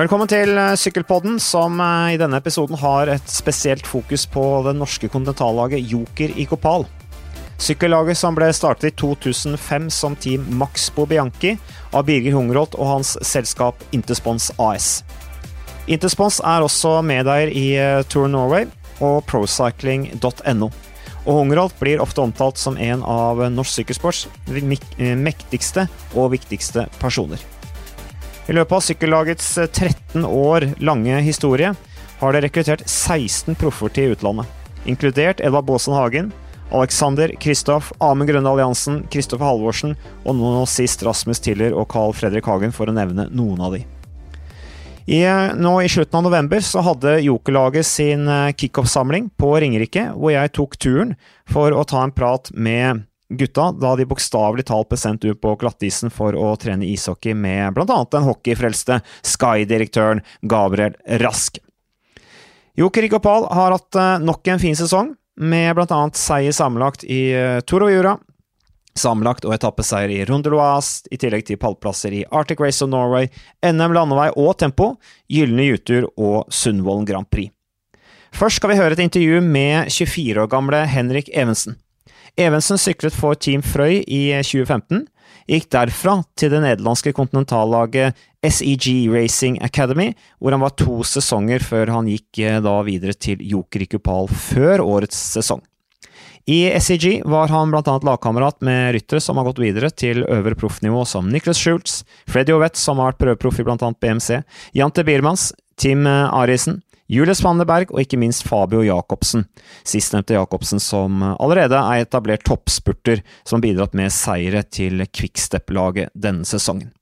Velkommen til eh, Sykkelpodden, som eh, i denne episoden har et spesielt fokus på det norske kontinentallaget Joker i Kopal. Sykkellaget som ble startet i 2005 som Team Maxbo Bianchi av Birger Hungerholt og hans selskap Interspons AS. Interspons er også medeier i eh, Tour Norway og procycling.no. Og Hungerholt blir ofte omtalt som en av norsk sykkelsports mektigste og viktigste personer. I løpet av sykkellagets 13 eh, år lange historie har det rekruttert 16 proffer til utlandet, inkludert Edvard Baasen Hagen, Alexander, Kristoff, Amund Grønne Alliansen, Kristoffer Halvorsen og nå sist Rasmus Tiller og Carl Fredrik Hagen, for å nevne noen av de. I, eh, nå I slutten av november så hadde Jokerlaget sin eh, kickoff-samling på Ringerike, hvor jeg tok turen for å ta en prat med gutta da de bokstavelig talt ble sendt ut på glattisen for å trene ishockey med blant annet den hockeyfrelste Sky-direktøren Gabriel Rask. Joker Rigopal har hatt eh, nok en fin sesong, med blant annet seier sammenlagt i Toro Tour of Jura, sammenlagt og etappeseier i Runde Loise, i tillegg til pallplasser i Arctic Race of Norway, NM landevei og tempo, Gylne Jutur og Sundvolden Grand Prix. Først skal vi høre et intervju med 24 år gamle Henrik Evensen. Evensen syklet for Team Frøy i 2015, gikk derfra til det nederlandske kontinentallaget SEG Racing Academy, hvor han var to sesonger før han gikk eh, da videre til Joker i Kupal før årets sesong. I SEG var han annet lagkamerat med ryttere som har gått videre til øvre proffnivå, som Nicholas Schultz, Freddy Ovett, som har vært prøveproff i annet BMC, Jante Biermans, Tim eh, Arisen, Julius Vandeberg og ikke minst Fabio Jacobsen. Sistnevnte Jacobsen som allerede er etablert toppspurter, som har bidratt med seire til Quickstep-laget denne sesongen.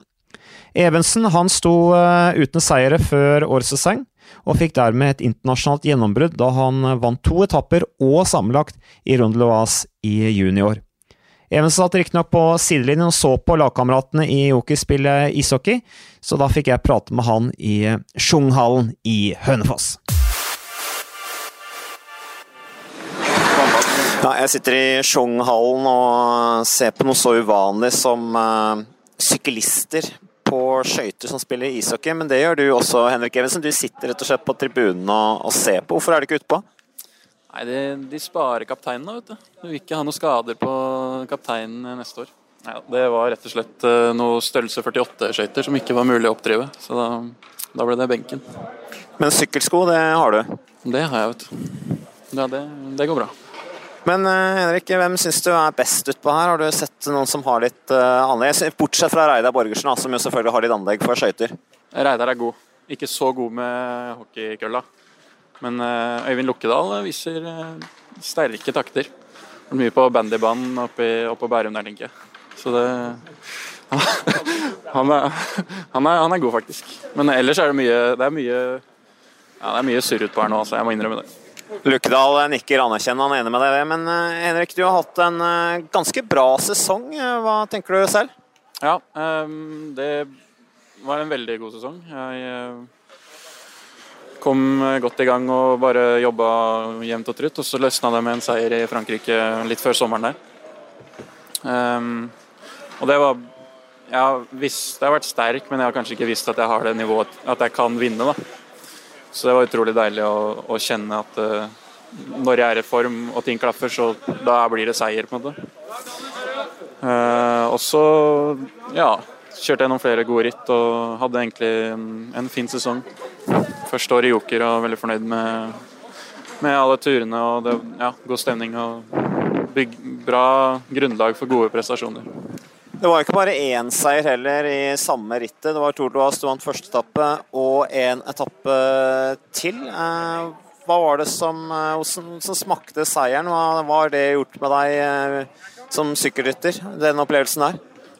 Evensen han sto eh, uten seire før årets sesong, og fikk dermed et internasjonalt gjennombrudd da han vant to etapper og sammenlagt i Runde Loise i junior. Even satt riktignok på sidelinjen og så på lagkameratene i Joker spille ishockey, så da fikk jeg prate med han i Sjunghallen i Hønefoss. Ja, jeg sitter i Sjunghallen og ser på noe så uvanlig som uh, syklister på skøyter som spiller ishockey, men det gjør du også, Henrik Evensen. Du sitter rett og slett på tribunen og, og ser på. Hvorfor er du ikke utpå? Nei, de, de sparer kapteinen vet du. Du vil ikke ha noen skader på kapteinen neste år. Nei, det var rett og slett uh, noe størrelse 48-skøyter som ikke var mulig å oppdrive. Så da, da, ble det benken. Men sykkelsko, det har du? Det har jeg, vet du. Ja, det, det går bra. Men uh, Henrik, hvem syns du er best utpå her? Har du sett noen som har litt uh, anlegg? Bortsett fra Reidar Borgersen, som jo selvfølgelig har litt anlegg for skøyter. Reidar er god. Ikke så god med hockeykølla. Men eh, Øyvind Lukkedal viser eh, sterke takter. Mye på bandybanen oppe, oppe på Bærum der, tenker jeg. Så det han er, han, er, han er, god, faktisk. Men ellers er det mye Det er mye, ja, det er mye surr utpå her nå, altså. Jeg må innrømme det. Lukkedal nikker anerkjennende, han er enig med deg. Men eh, Henrik, du har hatt en ganske bra sesong. Hva tenker du selv? Ja, det var en veldig god sesong. Jeg kom godt i gang og bare jobba jevnt og trutt. Og så løsna det med en seier i Frankrike litt før sommeren der. Um, og det var Jeg har visst jeg har vært sterk, men jeg har kanskje ikke visst at jeg har det nivået at jeg kan vinne. da. Så det var utrolig deilig å, å kjenne at uh, når jeg er i form og ting klaffer, så da blir det seier, på en måte. Uh, og så, ja Kjørte gjennom flere gode ritt og hadde egentlig en, fin sesong første år i Joker og veldig fornøyd med, med alle turene og det, ja, god stemning og bygg, bra grunnlag for gode prestasjoner. Det var ikke bare én seier heller i samme rittet. Det var Tour du vant første etappe og en etappe til. Eh, hva var det som, eh, som, som smakte seieren? Hva har det gjort med deg eh, som sykkelrytter, den opplevelsen der?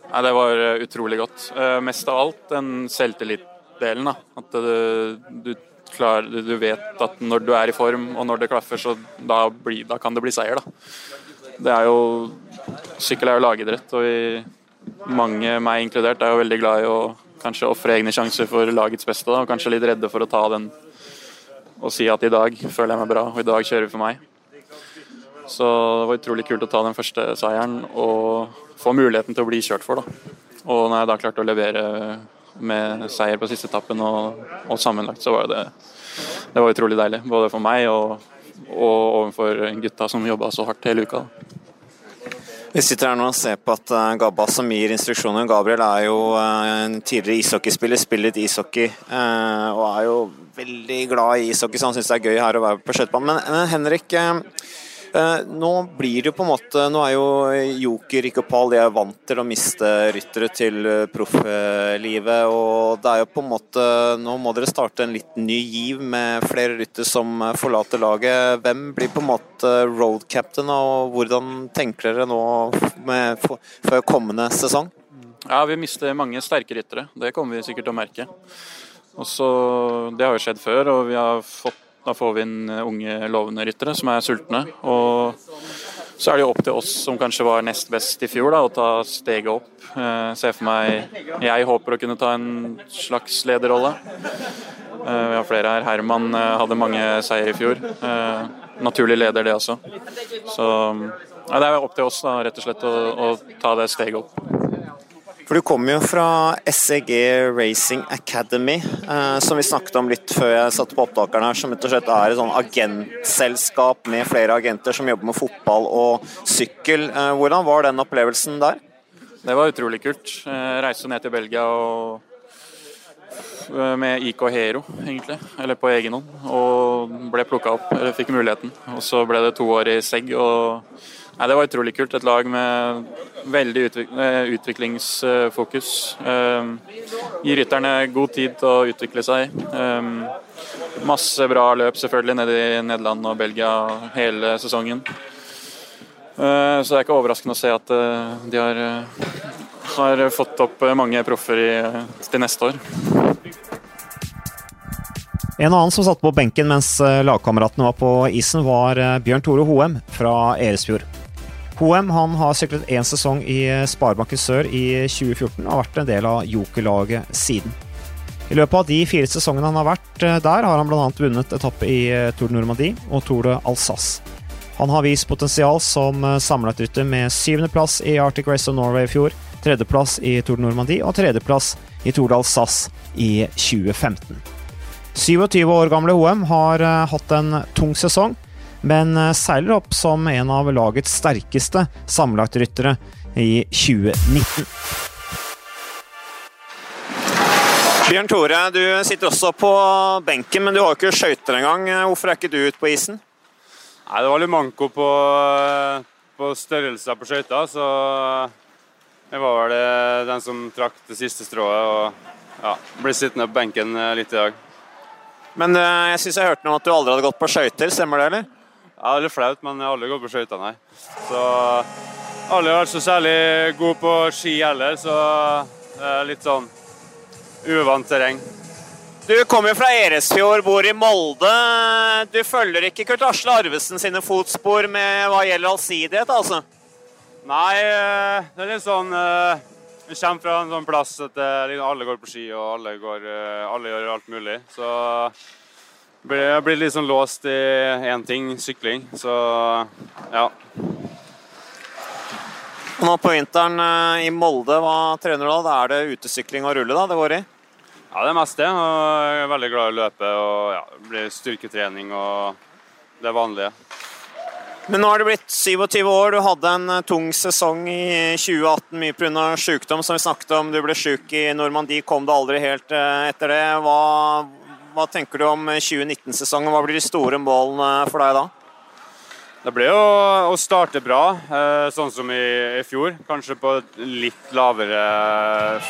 Nei, det var utrolig godt. Mest av alt den selvtillit delen. At du, du, klar, du, vet at når du er i form og når det klaffer, så da, blir, da kan det bli seier. Da. Det er jo Sykkel er jo lagidrett, og vi, mange, meg inkludert, er jo veldig glad i å kanskje ofre egne sjanser for lagets beste. Da, og kanskje litt redde for å ta den og si at i dag føler jeg meg bra, og i dag kjører vi for meg. Så det var utrolig kult å ta den første seieren og få muligheten til å bli kjørt for. da. Og når jeg da klarte å levere med seier på siste etappen. Og, og, sammenlagt så var det det var utrolig deilig. Både for meg og, og overfor gutta som jobba så hardt hele uka. Vi sitter her nå og ser på at eh, Gabba som gir instruksjoner. Gabriel er jo eh, en tidligere ishockeyspiller, spiller litt ishockey eh, og er jo veldig glad i ishockey, så han syns det er gøy her å være på skøytebanen. Men Henrik, nå blir det jo på en måte Nå er jo Joker ikke Pal de er vant til å miste ryttere til eh, profflivet. Og det er jo på en måte Nå må dere starte en litt ny giv med flere ryttere som forlater laget. Hvem blir på en måte road captain, og hvordan tenker dere nå med, for kommende sesong? Ja, Vi mister mange sterke ryttere. Det kommer vi sikkert til å merke. Også, det har jo skjedd før, og vi har fått da får vi inn eh, unge, lovende ryttere som er sultne. Og så er det jo opp til oss som kanskje var nest best i fjor, da, å ta steget opp. Eh, se for meg Jeg håper å kunne ta en slags lederrolle. Eh, vi har flere her. Herman eh, hadde mange seier i fjor. Eh, naturlig leder, det også. Så ja, det er opp til oss da, rett og slett å, å ta det steget opp. For du kommer jo fra SEG Racing Academy, eh, som vi snakket om litt før jeg satte på opptakeren her, som rett og slett er et sånn agentselskap med flere agenter som jobber med fotball og sykkel. Eh, hvordan var den opplevelsen der? Det var utrolig kult. Jeg reiste ned til Belgia og eh, med IK Hero, egentlig. Eller på egen hånd. Og ble plukka opp, eller fikk muligheten. Og så ble det to år i SEG. og Nei, Det var utrolig kult. Et lag med veldig utvik eh, utviklingsfokus. Um, gir rytterne god tid til å utvikle seg. Um, masse bra løp selvfølgelig nede i Nederland og Belgia hele sesongen. Uh, så det er ikke overraskende å se at uh, de har, har, fått opp mange proffer til neste år. En annen som satt på benken mens lagkameratene var på isen, var Bjørn Tore Hoem fra Eresfjord. Hoem han har syklet én sesong i Sparebanken Sør i 2014 og har vært en del av jokerlaget siden. I løpet av de fire sesongene han har vært eh, der, har han bl.a. vunnet etappe i eh, Tour de Normandie og Tour de Alsace. Han har vist potensial som eh, sammenlagtrytter med syvendeplass i Arctic Race of Norway i fjor, tredjeplass i Tour de Normandie og tredjeplass i Tour de Alsace i 2015. 27 år gamle Hoem har hatt en tung sesong, men eh, seiler opp som en av lagets sterkeste sammenlagtryttere i 2019. Bjørn Tore, du sitter også på benken, men du har ikke skøyter engang. Hvorfor er ikke du ute på isen? Nei, Det var litt manko på, på størrelser på skøyta, så jeg var vel eh, den som trakk det siste strået. og ja, Ble sittende på benken eh, litt i dag. Men jeg syns jeg hørte noe om at du aldri hadde gått på skøyter, stemmer det, eller? Ja, det er litt flaut, men alle går på skøyter, nei. Så alle har vært så særlig gode på ski heller, så det er litt sånn uvant terreng. Du kommer fra Eresfjord, bor i Molde. Du følger ikke Kurt Asle Arvesen sine fotspor med hva gjelder allsidighet, altså? Nei, eh, det er litt sånn eh, Vi kommer fra en sånn plass at eh, alle går på ski, og alle, går, alle gjør alt mulig. Så jeg blir sånn låst i én ting, sykling. Så ja. Nå på vinteren eh, i Molde, hva trener du da? Da er det utesykling og rulle da det går i? Ja, det er mest det. Jeg er veldig glad i å løpe og ja, det blir styrketrening og det vanlige. Men nå har det blitt 27 år. Du hadde en eh, tung sesong i 2018, mye pga. sykdom, som vi snakket om. Du ble syk i Normandie, kom du aldri helt eh, etter det. Hva, hva tenker du om 2019-sesongen? Hva blir de store målene for deg da? Det blir jo å starte bra, eh, sånn som i, fjor. Kanskje på et litt lavere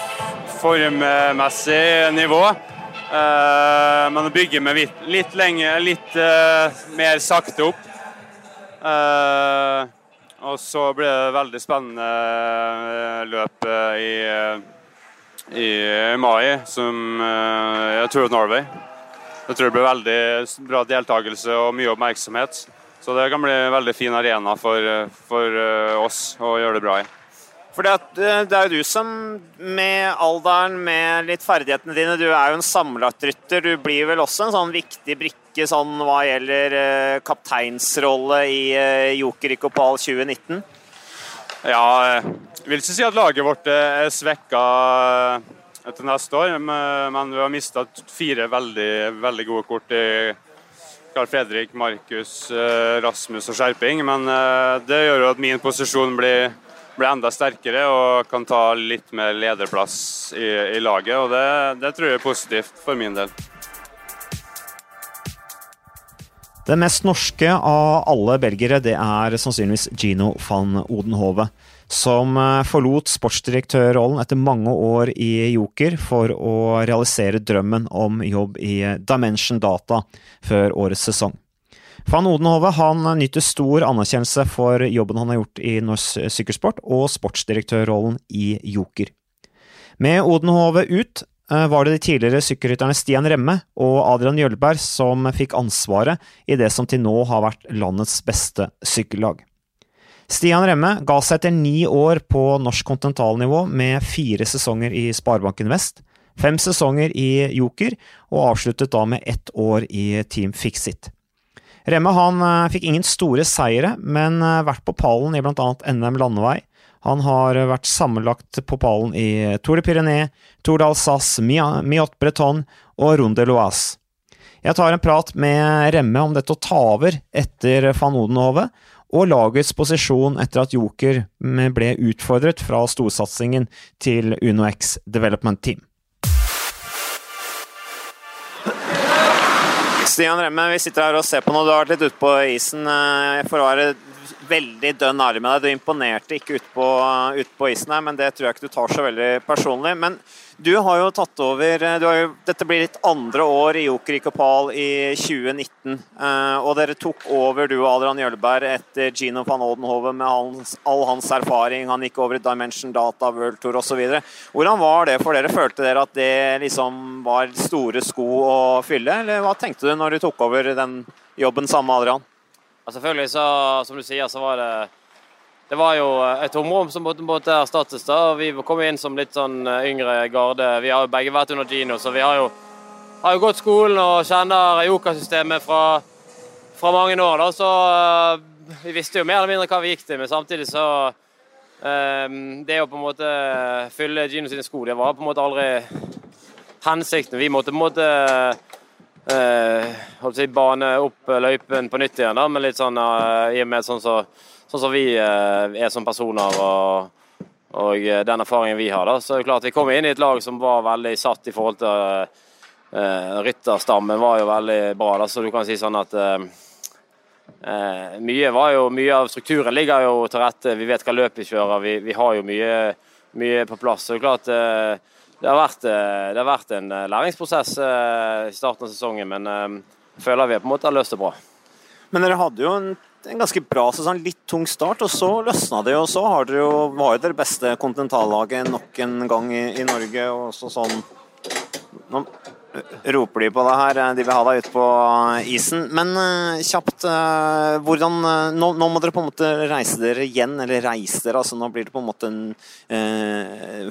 formmessig nivå. Eh, men å bygge med litt, lenger, litt eh, mer sakte opp. Og så blir det veldig spennende løp i, i mai, som jeg tror Norway. Jeg tror det blir veldig bra deltakelse og mye oppmerksomhet. Så det kan bli en veldig fin arena for, for eh, oss å gjøre det bra i. For det, er jo du som, med alderen, med litt ferdighetene dine, du er jo en sammenlagtrytter. Du blir vel også en sånn viktig brikke sånn hva gjelder eh, kapteinsrolle i eh, Joker i Kopal 2019? Ja, jeg vil ikke si at laget vårt er svekka til neste år. Men vi har mista fire veldig, veldig gode kort i Carl Fredrik, Markus, Rasmus og Skjerping. Men det gjør jo at min posisjon blir, blir enda sterkere og kan ta litt mer lederplass i, i laget. Og det, det tror jeg er positivt for min del. Den mest norske av alle belgere det er sannsynligvis Gino van Odenhove, som eh, forlot sportsdirektørrollen etter mange år i Joker for å realisere drømmen om jobb i Dimension Data før årets sesong. Van Odenhove han nyter stor anerkjennelse for jobben han har gjort i norsk sykkelsport, og sportsdirektørrollen i Joker. Med Odenhove ut Eh, var det de tidligere sykkelrytterne Stian Remme og Adrian Jølberg som fikk ansvaret i det som til nå har vært landets beste sykkellag. Stian Remme ga seg etter ni år på norsk kontinentalnivå med fire sesonger i Sparebanken Vest, fem sesonger i Joker og avsluttet da med ett år i Team Fixit. Remme han eh, fikk ingen store seire, men eh, vært på pallen i bl.a. NM landevei, han har vært sammenlagt på pallen i Tour de Pyrenees, Tour d'Alsace, Miot Breton og Ronde Loise. Jeg tar en prat med Remme om dette å ta over etter van Odenhove, og lagets posisjon etter at Joker ble utfordret fra storsatsingen til UnoX Development Team. Stian Remme, vi sitter her og ser på noe. Du har vært litt ute på isen. Eh, for å være veldig dønn ærlig med deg. Du imponerte ikke ute på, ut på, isen her, men det tror jeg ikke du tar så veldig personlig. Men du har jo tatt over jo, Dette blir ditt andre år i Joker i Kopal i 2019. Eh, og dere tok over, du og Adrian Jølberg, etter Gino van Oldenhove med hans, all hans erfaring. Han gikk over i Dimension Data, World Tour osv. Hvordan var det for dere? Følte dere at det liksom var store sko å fylle, eller hva tenkte du når du tok over den jobben sammen med Adrian? Ja, selvfølgelig, så, som du sier, så var det det var jo et tomrom som måtte, erstattes. da, Vi kom inn som litt sånn eh, yngre garde. Vi har jo begge vært under Gino, så vi har jo, har jo gått skolen og kjenner Joker-systemet fra, fra, mange år. da, Så uh, vi visste jo mer eller mindre hva vi gikk til, men samtidig så um, Det å på en måte fylle Gino sine sko, det var på en måte aldri hensikten. Vi måtte på en måte eh, bane opp løypen på nytt igjen, da, men litt sånn uh, i og med sånn så, sånn som vi uh, er som personer og, og den erfaringen vi har. da, så er det klart Vi kom inn i et lag som var veldig satt i forhold til uh, Rytterstammen var jo veldig bra, da, så du kan si sånn at mye, var jo, mye av strukturen ligger jo til rette. Vi vet hva løp vi kjører. Vi, vi har jo mye, mye på plass. så det er klart det har, vært, eh, det har vært, en eh, læringsprosess eh, i starten av sesongen, men jeg føler vi på en måte har løst det bra. Men dere hadde jo en, en ganske bra sesong, litt tung start, og så løsna det. Og så har dere jo, var dere beste kontinentallaget nok en gang i, i Norge. og så sånn roper de på deg her. De vil ha deg ute på isen. Men uh, kjapt, uh, hvordan nå, nå, må dere på en måte reise dere igjen, eller reise dere. altså Nå blir det på en måte en,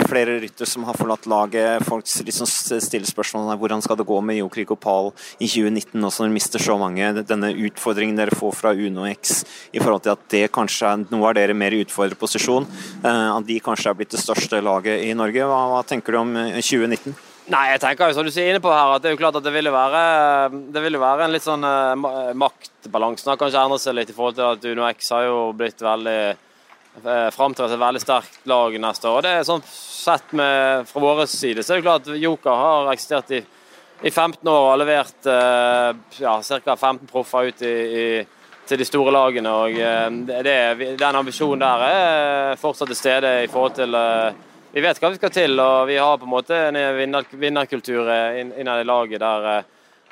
flere rytter som har forlatt laget. Folk liksom stiller spørsmål om hvordan skal det gå med Jokrik Pal i 2019, også når de mister så mange. Denne utfordringen dere får fra Uno X i forhold til at det kanskje er noe av dere mer i utfordret posisjon. at de kanskje er blitt det største laget i Norge. Hva, hva tenker du om 2019? Nei, jeg tenker jo som du sier inne på her, at det er jo klart at det ville være, det ville være en litt sånn uh, maktbalansen har kanskje endret seg litt i forhold til at Uno X har jo blitt veldig uh, framtrer et veldig sterkt lag neste år. og det er sånn Sett med, fra vår side så er det klart at Joker har eksistert i, i 15 år og har levert uh, ja, ca. 15 proffer ut i, i, til de store lagene. og uh, det, Den ambisjonen der er fortsatt til stede i forhold til vi vet hva vi skal til, og vi har på en måte en vinnerkultur innad i laget der, eh,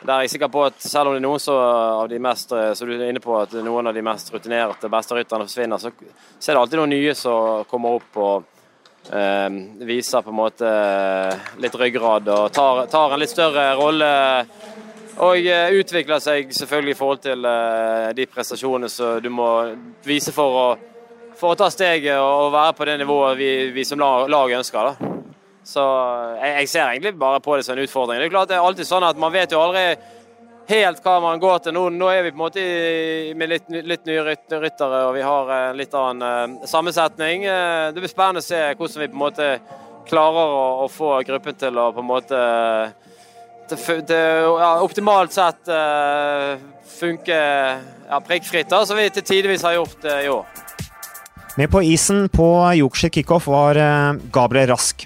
der jeg er sikker på at selv om det er noen av de mest eh, så du er inne på at noen av de mest rutinerte beste rytterne forsvinner, så, så, er det alltid noen nye som kommer opp og eh, viser på en måte litt ryggrad og tar, tar en litt større rolle. Og eh, utvikler seg selvfølgelig i forhold til de prestasjonene som du må vise for å for å ta steget og være på det nivået vi, vi som lag, ønsker. Da. Så jeg, jeg, ser egentlig bare på det som en utfordring. Det er klart det er alltid sånn at Man vet jo aldri helt hva man går til. Nå, nå er vi på en måte i, med litt, litt nye ryttere og vi har en litt annen uh, sammensetning. Uh, det blir spennende å se hvordan vi på en måte klarer å, å få gruppen til å på en måte til, til, ja, optimalt sett uh, funke ja, prikkfritt, som vi til tidevis har gjort i år. Med på isen på Yorkshire kickoff var uh, Gabriel Rask.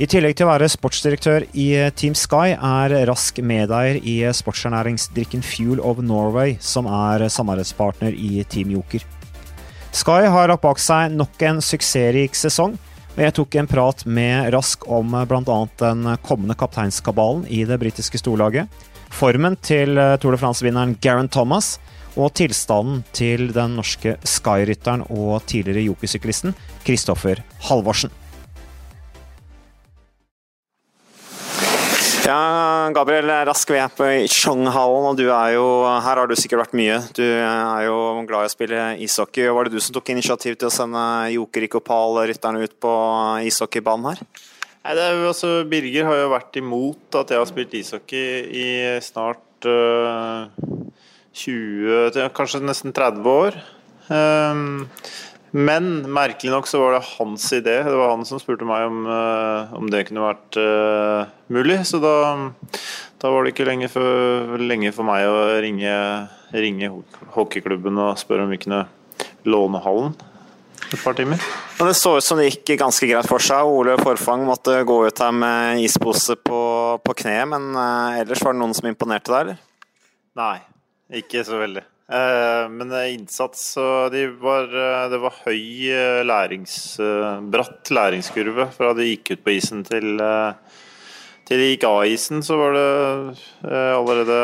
I tillegg til å være sportsdirektør i Team Sky, er Rask medeier i sportsernæringsdrikken Fuel of Norway, som er samarbeidspartner i Team Joker. Sky har lagt bak seg nok en suksessrik sesong og jeg tok en prat med Rask om eh, bl.a. den kommende kapteinskabalen i det britiske storlaget, formen til eh, Tour de France-vinneren Garen Thomas og tilstanden til den norske Sky-rytteren og tidligere jokersyklisten Kristoffer Halvorsen. Ja, Gabriel Rask, vi er på Chonghallen, og du er jo Her har du sikkert vært mye. Du er jo glad i å spille ishockey. Var det du som tok initiativ til å sende Joker Ikopal-rytterne ut på ishockeybanen her? Nei, det er jo altså, Birger har jo vært imot at jeg har spilt ishockey i snart uh, 20, kanskje nesten 30 år. Um, men merkelig nok så var det hans idé. Det var han som spurte meg om, uh, om det kunne vært uh, mulig. Så da, da, var det ikke lenge for, lenge for meg å ringe, ringe, hockeyklubben og spørre om vi kunne låne hallen et par timer. Men det så ut som det gikk ganske greit for seg. Ole Forfang måtte gå ut her med ispose på, på kneet, men uh, ellers var det noen som imponerte deg, eller? Nei, ikke så veldig. Uh, men innsats og de var, uh, Det var høy lærings, bratt læringskurve fra de gikk ut på isen til, til de gikk av isen, så var det allerede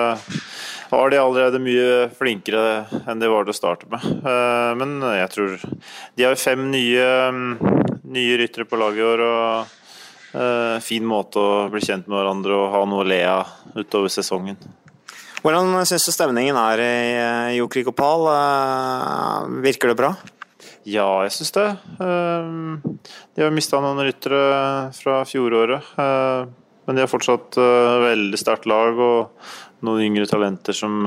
var de allerede mye flinkere enn de var til å starte med. Men jeg tror De har fem nye, nye ryttere på laget i år. og Fin måte å bli kjent med hverandre og ha noe å le av utover sesongen. Hvordan syns du stemningen er i eh, Jokrik Opal? Eh, virker det bra? Ja, jeg syns det. Eh, de har mista noen ryttere fra fjoråret. Men de har fortsatt veldig sterkt lag og noen yngre talenter som,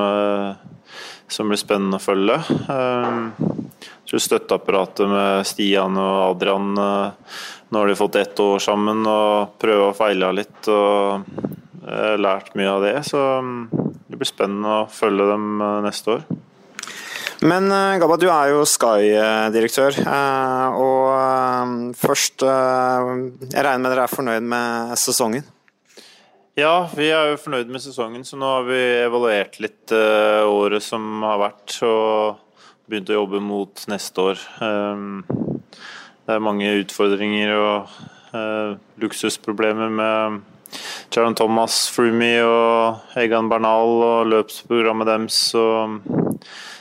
som blir spennende å følge. Jeg tror støtteapparatet med Stian og Adrian Nå har de fått ett år sammen og prøvd og feila litt og lært mye av det. Så det blir spennende å følge dem eh, neste år. Men eh, Gabba, du er jo Sky-direktør. Eh, og først Jeg regner med dere er fornøyd med sesongen? Ja, vi er jo fornøyd med sesongen, så nå har vi evaluert litt året som har vært. Og begynt å jobbe mot neste år. Det er mange utfordringer og luksusproblemer med Jaron Thomas, Frumi og Egan Bernal og løpsprogrammet deres. Så,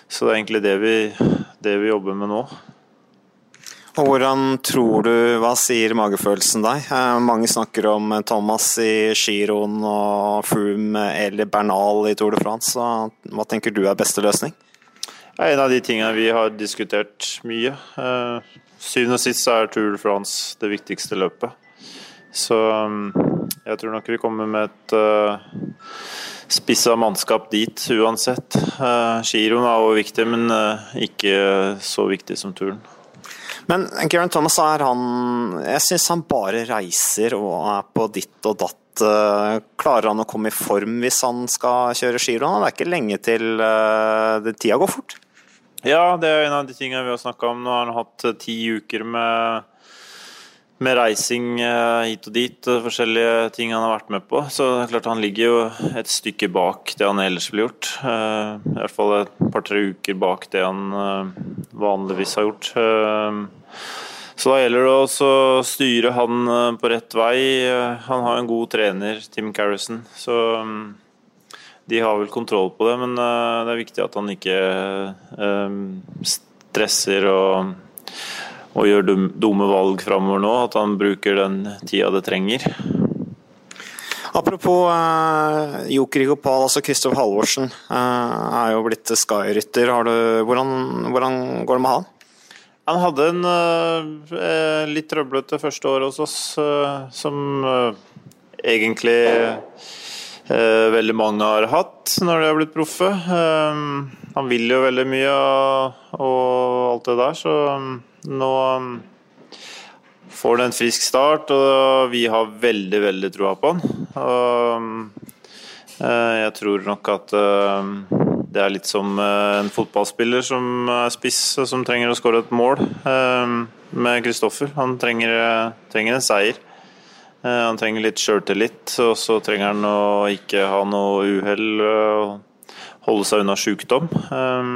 så, det er egentlig det vi, det vi jobber med nå. Og Hvordan tror du, hva sier magefølelsen deg? Eh, mange snakker om Thomas i giroen og Froome eller Bernal i Tour de France. Hva tenker du er beste løsning? En av de tingene vi har diskutert mye. Eh, syvende og sist er Tour de France det viktigste løpet. Så jeg tror nok vi kommer med et spissa mannskap dit uansett. Giroen er også viktig, men ikke så viktig som turen. Men Geraint Thomas er han Jeg syns han bare reiser og er på ditt og datt. Klarer han å komme i form hvis han skal kjøre giroen? Det er ikke lenge til tida går fort. Ja, det er en av de tingene vi har snakka om. Nå har han hatt ti uker med med reising eh, hit og dit og forskjellige ting han har vært med på. Så det er klart han ligger jo et stykke bak det han ellers ville gjort. Eh, I hvert fall et par-tre uker bak det han eh, vanligvis har gjort. Så da gjelder det å styre han på rett vei. Han har en god trener, Tim Carrison, så de har vel kontroll på det. Men det er viktig at han ikke stresser og og gjør dumme valg framover nå, at han bruker den tida det trenger. Apropos eh, Joker Igopal, altså Kristoff Halvorsen eh, er jo blitt Sky-rytter. Hvordan, hvordan, går det med han? Han hadde en eh, litt trøblete første år hos oss, uh, som egentlig veldig mange har hatt når de har blitt proffe. han vil jo veldig mye og, alt det der, så nå får en frisk start, og vi har veldig, veldig troa på han. Og, jeg tror nok at det er litt som en fotballspiller som er spiss som trenger å skåre et mål med Kristoffer. Han trenger, trenger en seier. Eh, han trenger litt sjøltillit, og så trenger han å ikke ha noe uhell og holde seg unna sykdom. Eh,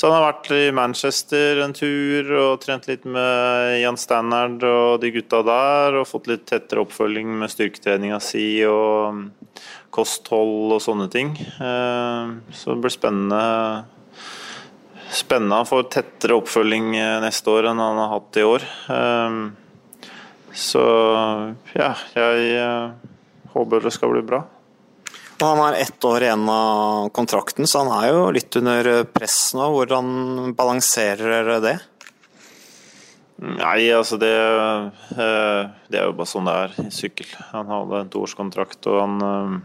så han har vært i Manchester en tur og trent litt med Jan Stannard og de gutta der, og fått litt tettere oppfølging med styrketreninga si og kosthold og sånne ting. Eh, så det blir spennende spennende Han får tettere oppfølging neste år enn han har hatt i år. Så ja, jeg uh, håper det skal bli bra. Og han har ett år igjen av kontrakten, så han er jo litt under press nå. Hvordan balanserer dere det? Nei, altså det, uh, det er jo bare sånn det er i sykkel. Han hadde en toårskontrakt, og han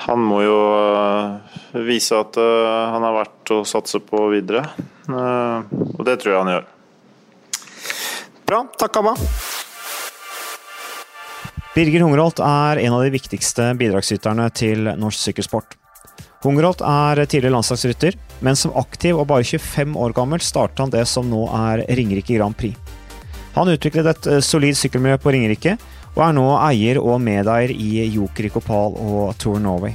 han må jo vise at han har vært å satse på videre. Og det tror jeg han gjør. Bra. Takk, Abba. Birger Hungerholt er en av de viktigste bidragsyterne til norsk sykkelsport. Hungerholt er tidligere landslagsrytter, men som aktiv og bare 25 år gammel startet han det som nå er Ringerike Grand Prix. Han utviklet et eh, solid sykkelmiljø på Ringerike, og er nå eier og medeier i Joker i Kopal og Tour Norway.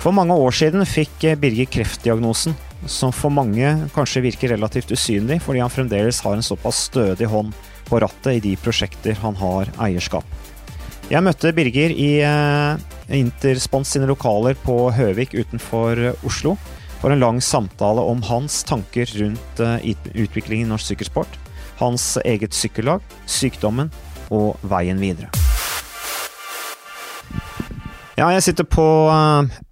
For mange år siden fikk Birger kreftdiagnosen, som for mange kanskje virker relativt usynlig, fordi han fremdeles har en såpass stødig hånd på rattet i de prosjekter han har eierskap. Jeg møtte Birger i eh, Interspons sine lokaler på Høvik utenfor Oslo for en lang samtale om hans tanker rundt eh, utviklingen i norsk sykkelsport, hans eget sykkellag, sykdommen og veien videre. Ja, jeg sitter på,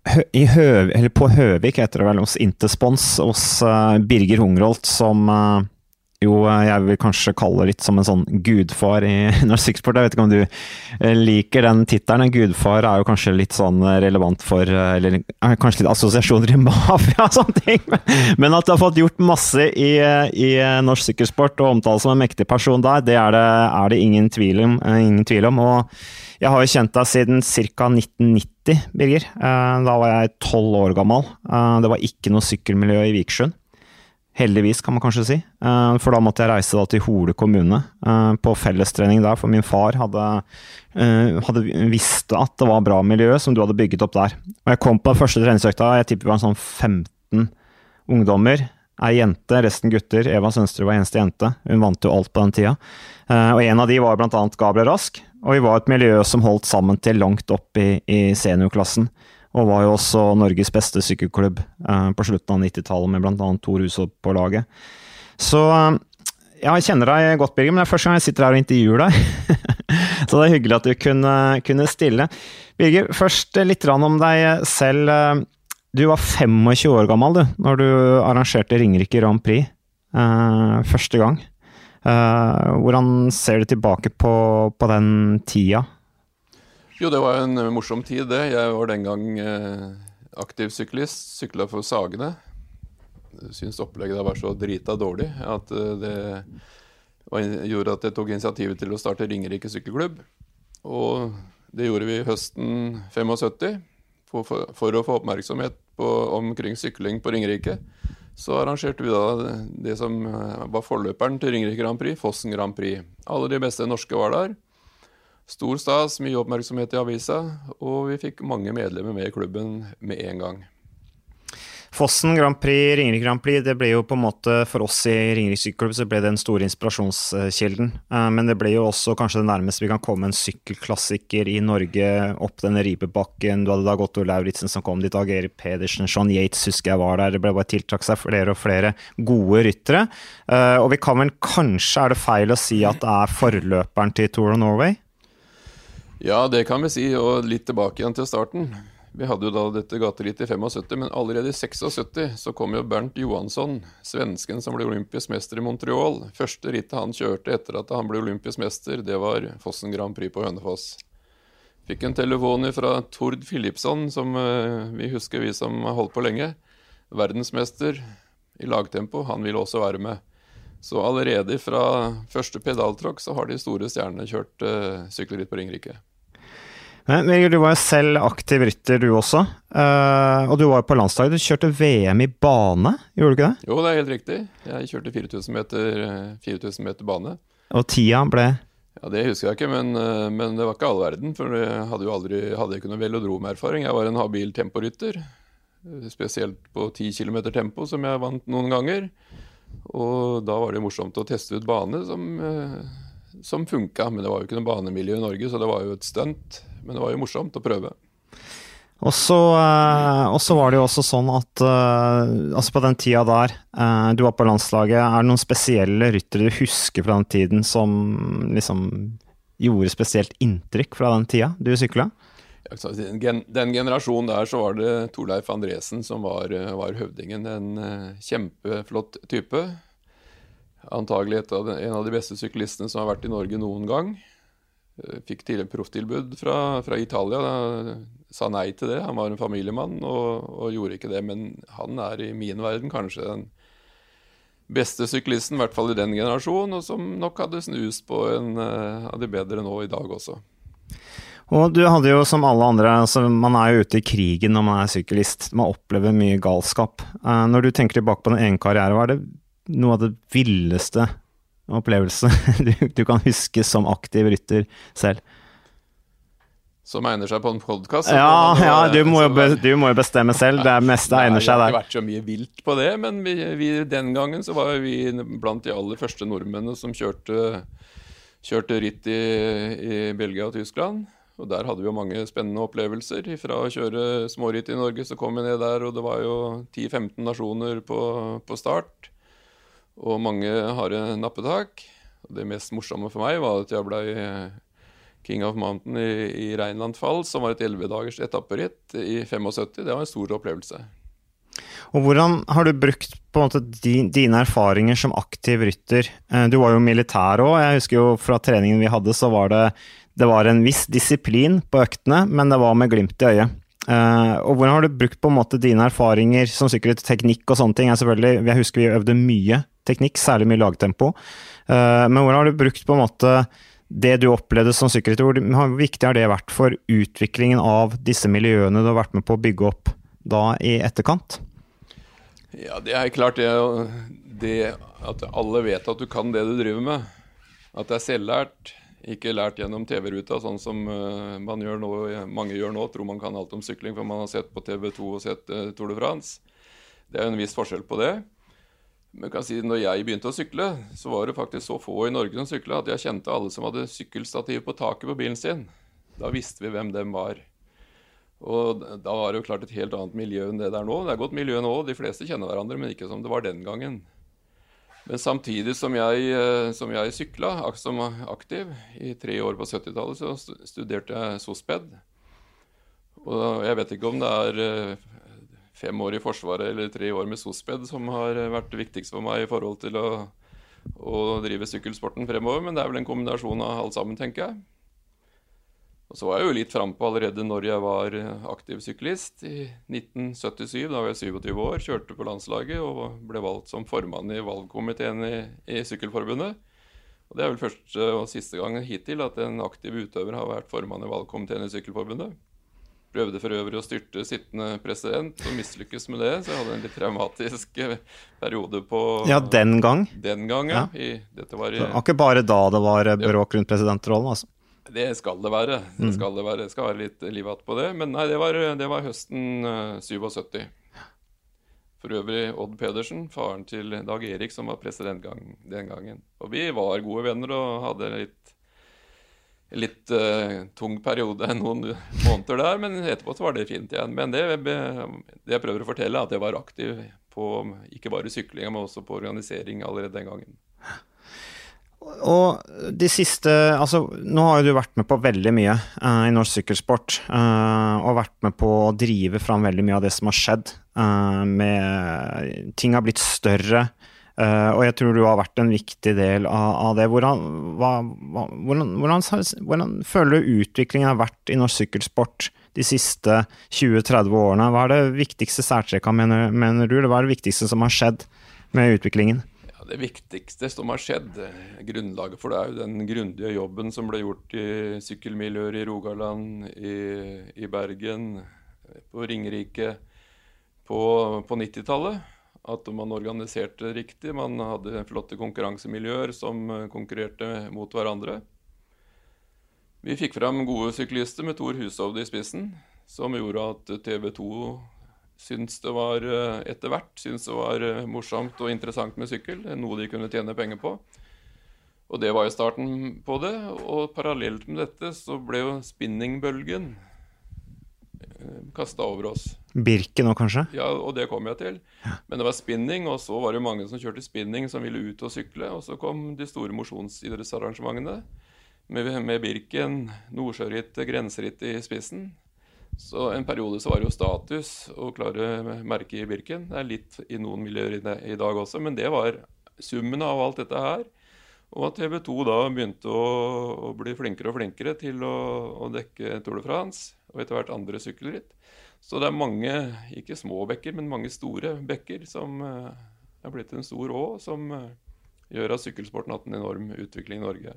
Høv, på Høvik, heter det vel, hos Interspons, hos uh, Birger Hungrolt, som uh, jo jeg vil kanskje kalle litt som en sånn gudfar i norsk sykkelsport. Jeg vet ikke om du liker den tittelen. Gudfar er jo kanskje litt sånn relevant for Eller kanskje litt assosiasjoner i mafia og sånne ting. Men at du har fått gjort masse i, i norsk sykkelsport og omtales som en mektig person der, det er det, er det ingen, tvil om, ingen tvil om. og jeg har jo kjent deg siden ca. 1990, Birger. Eh, da var jeg tolv år gammel. Eh, det var ikke noe sykkelmiljø i Vikersund. Heldigvis, kan man kanskje si. Eh, for da måtte jeg reise til Hole kommune på fellestrening der, for min far hadde, hadde visst at det var bra miljø som du hadde bygget opp der. Og jeg kom på den første treningsøkta, jeg tipper vi var sånn 15 ungdommer. Ei jente, resten gutter. Eva Sønsterud var eneste jente. Hun vant jo alt på den tida. Og en av de var blant annet Gabriel Rask. Og vi var et miljø som holdt sammen til langt opp i, i seniorklassen. Og var jo også Norges beste sykkelklubb eh, på slutten av 90-tallet, med bl.a. Tor Husaa på laget. Så eh, ja, jeg kjenner deg godt, Birger, men det er første gang jeg sitter her og intervjuer deg. Så det er hyggelig at du kunne, kunne stille. Birger, først litt om deg selv. Du var 25 år gammel du, når du arrangerte Ringerike Grand Prix eh, første gang. Eh, hvordan ser du tilbake på, på, den tida? Jo, det var en morsom tid, det. Jeg var den gang eh, aktiv syklist. Sykla for Sagene. Syns opplegget var så drita dårlig at eh, det gjorde at jeg tok initiativet til å starte Ringerike sykkelklubb. Og det gjorde vi høsten 75 for, for, for å få oppmerksomhet på, omkring sykling på Ringerike så arrangerte vi da det som eh, var forløperen til Ringerike Grand Prix, Fossen Grand Prix. Alle de beste norske var der. Stor stas, mye oppmerksomhet i avisa, og vi fikk mange medlemmer med i klubben med en gang. Fossen Grand Prix, Ringerike Grand Prix, det ble jo på en måte for oss i Ringerike sykkelklubb så ble det den store inspirasjonskilden. Eh, men det ble jo også kanskje det nærmeste vi kan komme en sykkelklassiker i Norge opp denne ripebakken. Du hadde Dag Otto Lauritzen som kom dit, Dag Erik Pedersen, Sean Yates husker jeg var der. Det ble bare tiltrakk seg flere og flere gode ryttere. Eh, og vi kan vel kanskje, er det feil å si at det er forløperen til Tour of Norway? Ja, det kan vi si, og litt tilbake igjen til starten. Vi hadde jo da dette gaterittet i 75, men allerede i 76 så kom jo Bernt Johansson, svensken som ble olympisk mester i Montreal. Første rittet han kjørte etter at han ble olympisk mester, det var Fossen Grand Prix på Hønefoss. Fikk en telefon fra Tord Philipsson, som uh, vi husker vi som har holdt på lenge. Verdensmester i lagtempo. Han ville også være med. Så allerede fra første pedaltråkk så har de store stjernene kjørt uh, sykkelritt på Ringerike. Men du var jo selv aktiv rytter, du også. Uh, og du var jo på landslaget. Du kjørte VM i bane, gjorde du ikke det? Jo, det er helt riktig. Jeg kjørte 4000 meter, 4000 meter bane. Og tida ble? Ja, Det husker jeg ikke, men, men det var ikke all verden. For jeg hadde jo aldri hadde ikke noe velodromerfaring. Jeg var en habil temporytter. Spesielt på 10 km tempo, som jeg vant noen ganger. Og da var det morsomt å teste ut bane som, eh, som funka. Men det var jo ikke noe banemiljø i Norge, så det var jo et stunt. Men det var jo morsomt å prøve. Og så, uh, var det jo også sånn at uh, altså på den tida der uh, du var på landslaget, er det noen spesielle ryttere du husker fra den tiden som liksom gjorde spesielt inntrykk fra den tida du sykla? Den, den generasjonen der så var det Torleif Andresen som var, var høvdingen. En kjempeflott type. Antagelig av en av de beste syklistene som har vært i Norge noen gang. Uh, fikk tidligere profftilbud fra, fra, Italia. Da, sa nei til det. Han var en familiemann og, og, gjorde ikke det. Men han er i min verden kanskje den beste syklisten, i hvert fall i den generasjonen, og som nok hadde snust på en uh, av de bedre nå i dag også. Og du hadde jo som alle andre, altså man er jo ute i krigen når man er syklist. Man opplever mye galskap. Uh, når du tenker tilbake på din egen karriere, hva er det noe av det villeste opplevelse du, du, kan huske som aktiv rytter selv? Som egner seg på en podkast? Ja, ja du, må jo, du, må jo, bestemme selv. Det meste egner seg der. Det har ikke vært så mye vilt på det, men vi, vi, den gangen så var vi blant de aller første nordmennene som kjørte, kjørte ritt i, i Belgia og Tyskland. Og der hadde vi jo mange spennende opplevelser. Fra å kjøre småritt i Norge, så kom vi ned der, og det var jo 10-15 nasjoner på, på, start. Og mange harde nappetak. Og det mest morsomme for meg var at jeg ble King of Mountain i, i Rheinland-Fall, som var et 11 dagers etapperitt i 75. Det var en stor opplevelse. Og Hvordan har du brukt på en måte din, dine erfaringer som aktiv rytter? Eh, du var jo militær òg. Jeg husker jo fra treningen vi hadde, så var det det var en viss disiplin på øktene, men det var med glimt i øyet. Uh, og hvordan har du brukt på en måte dine erfaringer som sikkerhet, teknikk og sånne ting? Jeg, jeg husker vi øvde mye teknikk, særlig mye lagtempo. Uh, men hvordan har du brukt på en måte det du opplevde som sikkerhet, Hvor viktig har det vært for utviklingen av disse miljøene du har vært med på å bygge opp da i etterkant? Ja, det er klart det, det at alle vet at du kan det du driver med. At det er selvlært ikke lært gjennom TV-ruta, sånn som uh, man gjør nå, mange gjør nå. Tror man kan alt om sykling for man har sett på TV2 og sett uh, Tour de France. Det er en viss forskjell på det. Men kan si, når jeg begynte å sykle, så var det faktisk så få i Norge som sykla at jeg kjente alle som hadde sykkelstativ på taket på bilen sin. Da visste vi hvem dem var. Og da var det jo klart et helt annet miljø enn det der nå. Det er godt miljø nå, de fleste kjenner hverandre, men ikke som det var den gangen. Men samtidig som jeg, eh, som jeg sykla som aktiv i tre år på 70-tallet, så studerte jeg SOSPED. Og jeg vet ikke om det er eh, fem år i Forsvaret eller tre år med SOSPED som har vært viktigst for meg i forhold til å, å drive sykkelsporten fremover, men det er vel en kombinasjon av alt sammen, tenker jeg. Og så var jeg jo litt frampå allerede når jeg var aktiv syklist. I 1977, da var jeg 27 år, kjørte på landslaget og ble valgt som formann i valgkomiteen i, i Sykkelforbundet. Og Det er vel første og siste gang hittil at en aktiv utøver har vært formann i valgkomiteen i Sykkelforbundet. Prøvde for øvrig å styrte sittende president og mislykkes med det. Så jeg hadde en litt traumatisk periode på Ja, den gang? Den gang, ja. I, dette var i, det var ikke bare da det var bråk rundt presidentrollen, altså? Det skal det være. Det mm. skal, det være. Jeg skal være litt liv igjen på det. Men nei, det var, det var høsten uh, eh, 77. For øvrig Odd Pedersen, faren til Dag Erik, som var president den gangen. Og vi var gode venner og hadde litt, litt uh, tung periode noen måneder der. Men etterpå så var det fint igjen. Men det, det jeg prøver å fortelle, er at jeg var aktiv på ikke bare syklinga, men også på organisering allerede den gangen. Og de siste Altså, nå har jo du vært med på veldig mye uh, i norsk sykkelsport. Uh, og vært med på å drive fram veldig mye av det som har skjedd. Uh, med Ting har blitt større. Og jeg tror du har vært en viktig del av, av det. Hvordan, hva, hvordan, hvordan, hvordan, føler du utviklingen har vært i norsk sykkelsport de siste 20-30 årene? Hva er det viktigste særtrekket, mener, mener du? Eller hva er det viktigste som har skjedd med utviklingen? Det viktigste som har skjedd, grunnlaget for det, er jo den grundige jobben som ble gjort i sykkelmiljøer i Rogaland, i, i Bergen, på Ringerike på, på 90-tallet. At man organiserte riktig. Man hadde flotte konkurransemiljøer som konkurrerte mot hverandre. Vi fikk fram gode syklister med Tor Hushovd i spissen, som gjorde at TV 2 syntes det var eh, etter hvert syntes det var eh, morsomt og interessant med sykkel. Noe de kunne tjene penger på. Og det var jo starten på det. Og parallelt med dette så ble jo spinningbølgen eh, kasta over oss. Birken òg, kanskje? Ja, og det kom jeg til. Men det var spinning, og så var det mange som kjørte spinning som ville ut og sykle. Og så kom de store mosjonsidrettsarrangementene med, med Birken, Nordsjørittet, grenserittet i spissen. Så en periode så var det jo status å klare merket i Birken. Det er litt i noen miljøer i dag også, men det var summen av alt dette her. Og at TV 2 da begynte å, å bli flinkere og flinkere til å, å, dekke Tour de France og etter hvert andre sykkelritt. Så det er mange, ikke små bekker, men mange store bekker som uh, er blitt en stor å, som uh, gjør at sykkelsporten har hatt en enorm utvikling i Norge.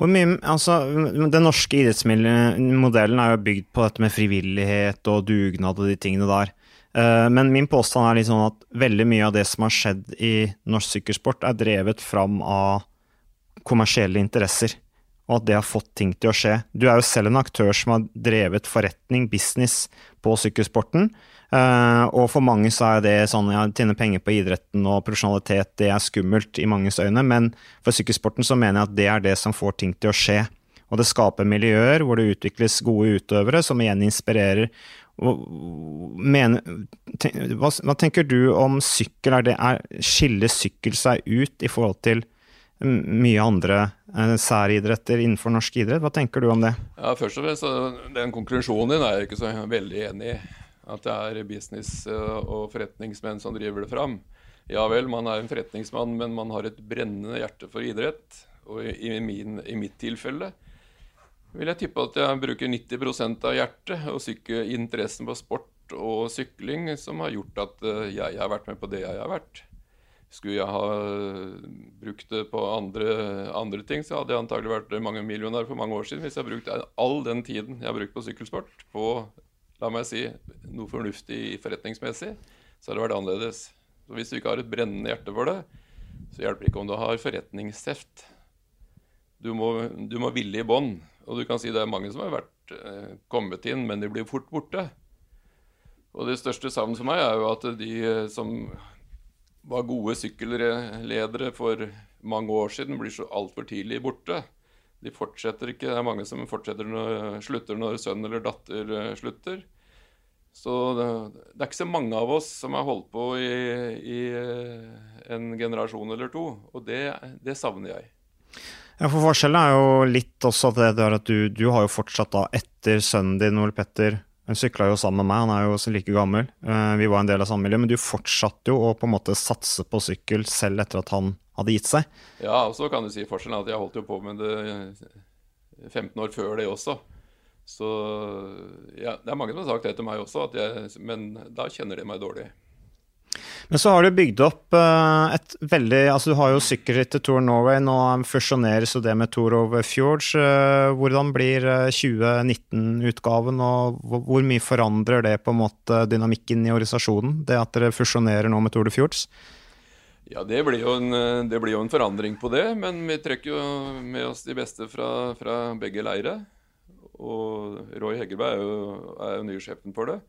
Mye, altså, Den norske idrettsmodellen er jo bygd på dette med frivillighet og dugnad og de tingene der. Eh, men min påstand er sånn at veldig mye av det som har skjedd i norsk sykkelsport, er drevet fram av kommersielle interesser, og at det har fått ting til å skje. Du er jo selv en aktør som har drevet forretning, business, på sykkelsporten. Uh, og for mange så er det sånn ja, tjene penger på idretten og profesjonalitet, det er skummelt i manges øyne, men for sykkelsporten så mener jeg at det er det som får ting til å skje. Og det skaper miljøer hvor det utvikles gode utøvere, som igjen inspirerer. Hva, tenker du om sykkel? Er det, er, skiller sykkel seg ut i forhold til mye andre eh, særidretter innenfor norsk idrett? Hva tenker du om det? Ja, først og fremst, Den konklusjonen din er jeg ikke så veldig enig i at det er business eh, og forretningsmenn som driver det fram. Ja vel, man er en forretningsmann, men man har et brennende hjerte for idrett. Og i, min, i mitt tilfelle vil jeg tippe at jeg bruker 90% av hjertet og syke, interessen på sport og sykling som har gjort at eh, jeg har vært med på det jeg har vært. Skulle jeg ha brukt det på andre, andre ting, så hadde jeg antagelig vært mange millionær for mange år siden hvis jeg brukte all den tiden jeg har brukt på sykkelsport, på la meg si, noe fornuftig forretningsmessig, så hadde det vært annerledes. Så Hvis du ikke har et brennende hjerte for det, så hjelper det ikke om du har forretningsteft. Du må, du må ville i bånn. Og du kan si det er mange som har vært, eh, kommet inn, men de blir fort borte. Og det største savnet for meg er jo at de eh, som var gode sykkelledere for mange år siden, blir så altfor tidlig borte de fortsetter ikke. Det er mange som fortsetter når, slutter når sønn eller datter eh, slutter. Så det, det, er ikke så mange av oss som har holdt på i, i eh, en generasjon eller to, og det, det, savner jeg. Ja, for Forskjellen er jo litt også at, det at du, du, har jo fortsatt da etter sønnen din, Ole Petter, han sykla jo sammen med meg, han er jo også like gammel. Eh, vi var en del av samme miljø, men du fortsatte jo å på en måte satse på sykkel selv etter at han hadde gitt seg. Ja, og så kan du si forskjellen at jeg holdt jo på med det 15 år før det også. Så ja, det er mange som har sagt det til meg også, jeg, men da kjenner de meg dårlig. Men så har du bygd opp uh, et veldig Altså, du har jo sykkelritt til Tour Norway. Nå fusjoneres jo det med Tour of Fjords. Uh, hvordan blir uh, eh, 2019-utgaven, og hvor, mye forandrer det på en måte dynamikken i organisasjonen? Det at dere fusjonerer nå med Tour de Fjords? Ja, det blir, en, det blir, jo en, forandring på det, men vi trekker jo med oss de beste fra, fra begge leire. Og Roy Heggeberg er jo, er jo nysjefen for det.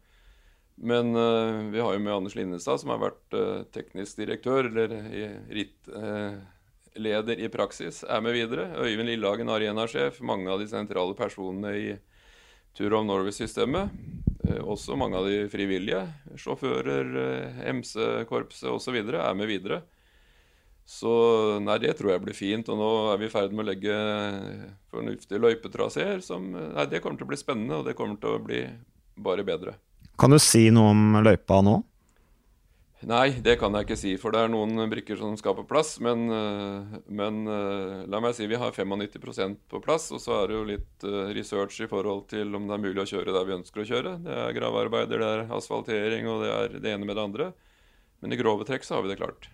Men uh, vi har jo med Anders Linnestad, som har vært uh, teknisk direktør, eller rittleder uh, i praksis, er med videre. Øyvind Lillehagen, arenasjef. Mange av de sentrale personene i Tour of Norway-systemet. Eh, også mange av de frivillige, sjåfører, eh, MC-korpset osv., er med videre. Så nei, det tror jeg blir fint. Og nå er vi i ferd med å legge fornuftige løypetraseer. Som Nei, det kommer til å bli spennende, og det kommer til å bli bare bedre. Kan du si noe om løypa nå? Nei, det kan jeg ikke si, for det er noen brikker som skal på plass. Men, eh, men eh, la meg si vi har 95% på plass. Og så er det jo litt eh, research i forhold til om det er mulig å kjøre der vi ønsker å kjøre. Det er gravearbeider, det er asfaltering og det er det ene med det andre. Men i grove trekk så har vi det klart.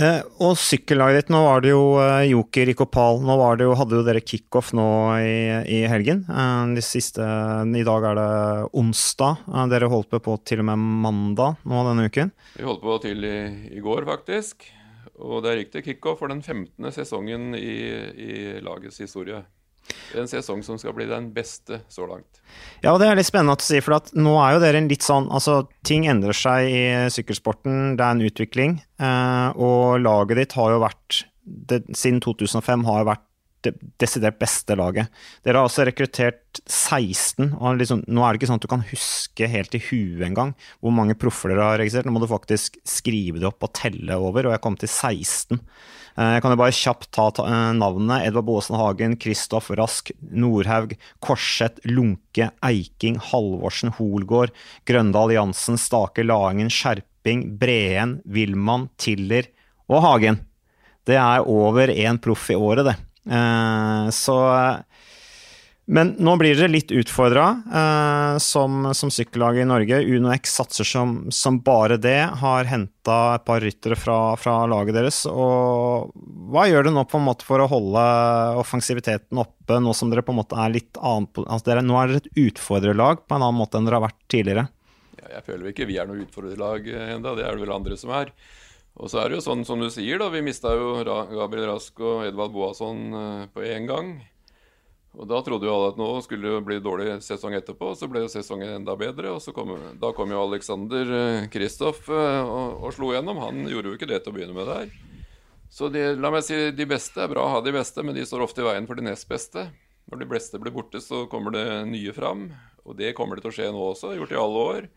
Eh, og sykkellaget ditt, nå var det jo eh, Joker i Kopal. Nå det jo, hadde jo dere kickoff nå i, i helgen. Eh, de siste, I dag er det onsdag. Dere holdt på til og med mandag nå denne uken. Vi holdt på til i, i går, faktisk. Og der gikk det kickoff for den 15. sesongen i, i lagets historie. En sesong som skal bli den beste så langt. Ja, og det er litt spennende å si, for at nå er jo dere litt sånn Altså, ting endrer seg i sykkelsporten, det er en utvikling, eh, og laget ditt har jo vært det, Siden 2005 har jo vært det desidert beste laget. Dere har altså rekruttert 16, og liksom, nå er det ikke sånn at du kan huske helt i huet engang hvor mange proffer dere har registrert. Nå må du faktisk skrive det opp og telle over, og jeg kom til 16. Eh, jeg kan jo bare kjapt ta, eh, navnene. Edvard Boasen Hagen, Kristoff Rask, Nordhaug, Korseth, Lunke, Eiking, Halvorsen, Holgård, Grøndal Jansen, Stake Laingen, Skjerping, Breen, Wilman, Tiller og Hagen. Det er over én proff i året, det. Eh, så men nå blir dere litt utfordra eh, som, som sykkellaget i Norge. UnoX satser som, som bare det. Har henta et par ryttere fra, fra, laget deres. Og hva gjør du nå på en måte for å holde offensiviteten oppe, nå som dere på en måte er litt annet altså dere, Nå er dere et utfordrerlag på en annen måte enn dere har vært tidligere? Jeg føler ikke vi er noe utfordrerlag ennå, det er det vel andre som er. Og så er det jo sånn som du sier, da. Vi mista jo Gabriel Rask og Edvard Boasson eh, på én gang. Og Da trodde jo alle at nå skulle det bli dårlig sesong etterpå, så ble jo sesongen enda bedre. og kom, Da kom jo Alexander eh, Kristoff eh, og, og, slo gjennom. Han gjorde jo ikke det til å begynne med der. Så de, la meg si, de beste er bra å ha de beste, men de står ofte i veien for de nest beste. Når de beste blir borte, så kommer det nye fram. Og det kommer det til å skje nå også, gjort i alle år.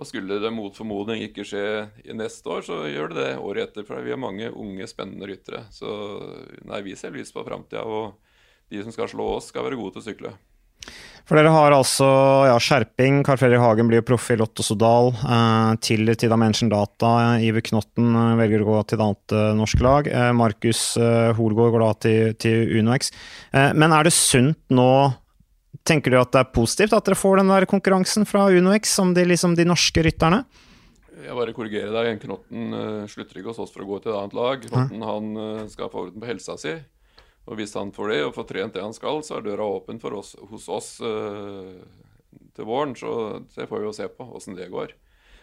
Og skulle det mot formodning ikke skje i neste år, så gjør det det året etter. For vi har mange unge, spennende ryttere. Så nei, vi ser lyst på framtida. De som skal slå oss, skal være gode til å sykle. For dere har altså ja, skjerping. Carl Fredrik Hagen blir jo proff i Lotto Sodal. Eh, til Tida Mention Data. Iver Knotten eh, velger å gå til et annet eh, norsk lag. Eh, Markus eh, Holgaard går da til, til UnoX. Eh, men er det sunt nå Tenker du at det er positivt at dere får den der konkurransen fra UnoX som de, liksom, de norske rytterne? Jeg bare korrigerer deg. Knotten slutter ikke hos oss for å gå til et annet lag. Knotten han skal få orden på helsa si. Og hvis han får det, og får trent det han skal, så er døra åpen for oss, hos oss uh, til våren. Så det får vi jo se på åssen det går.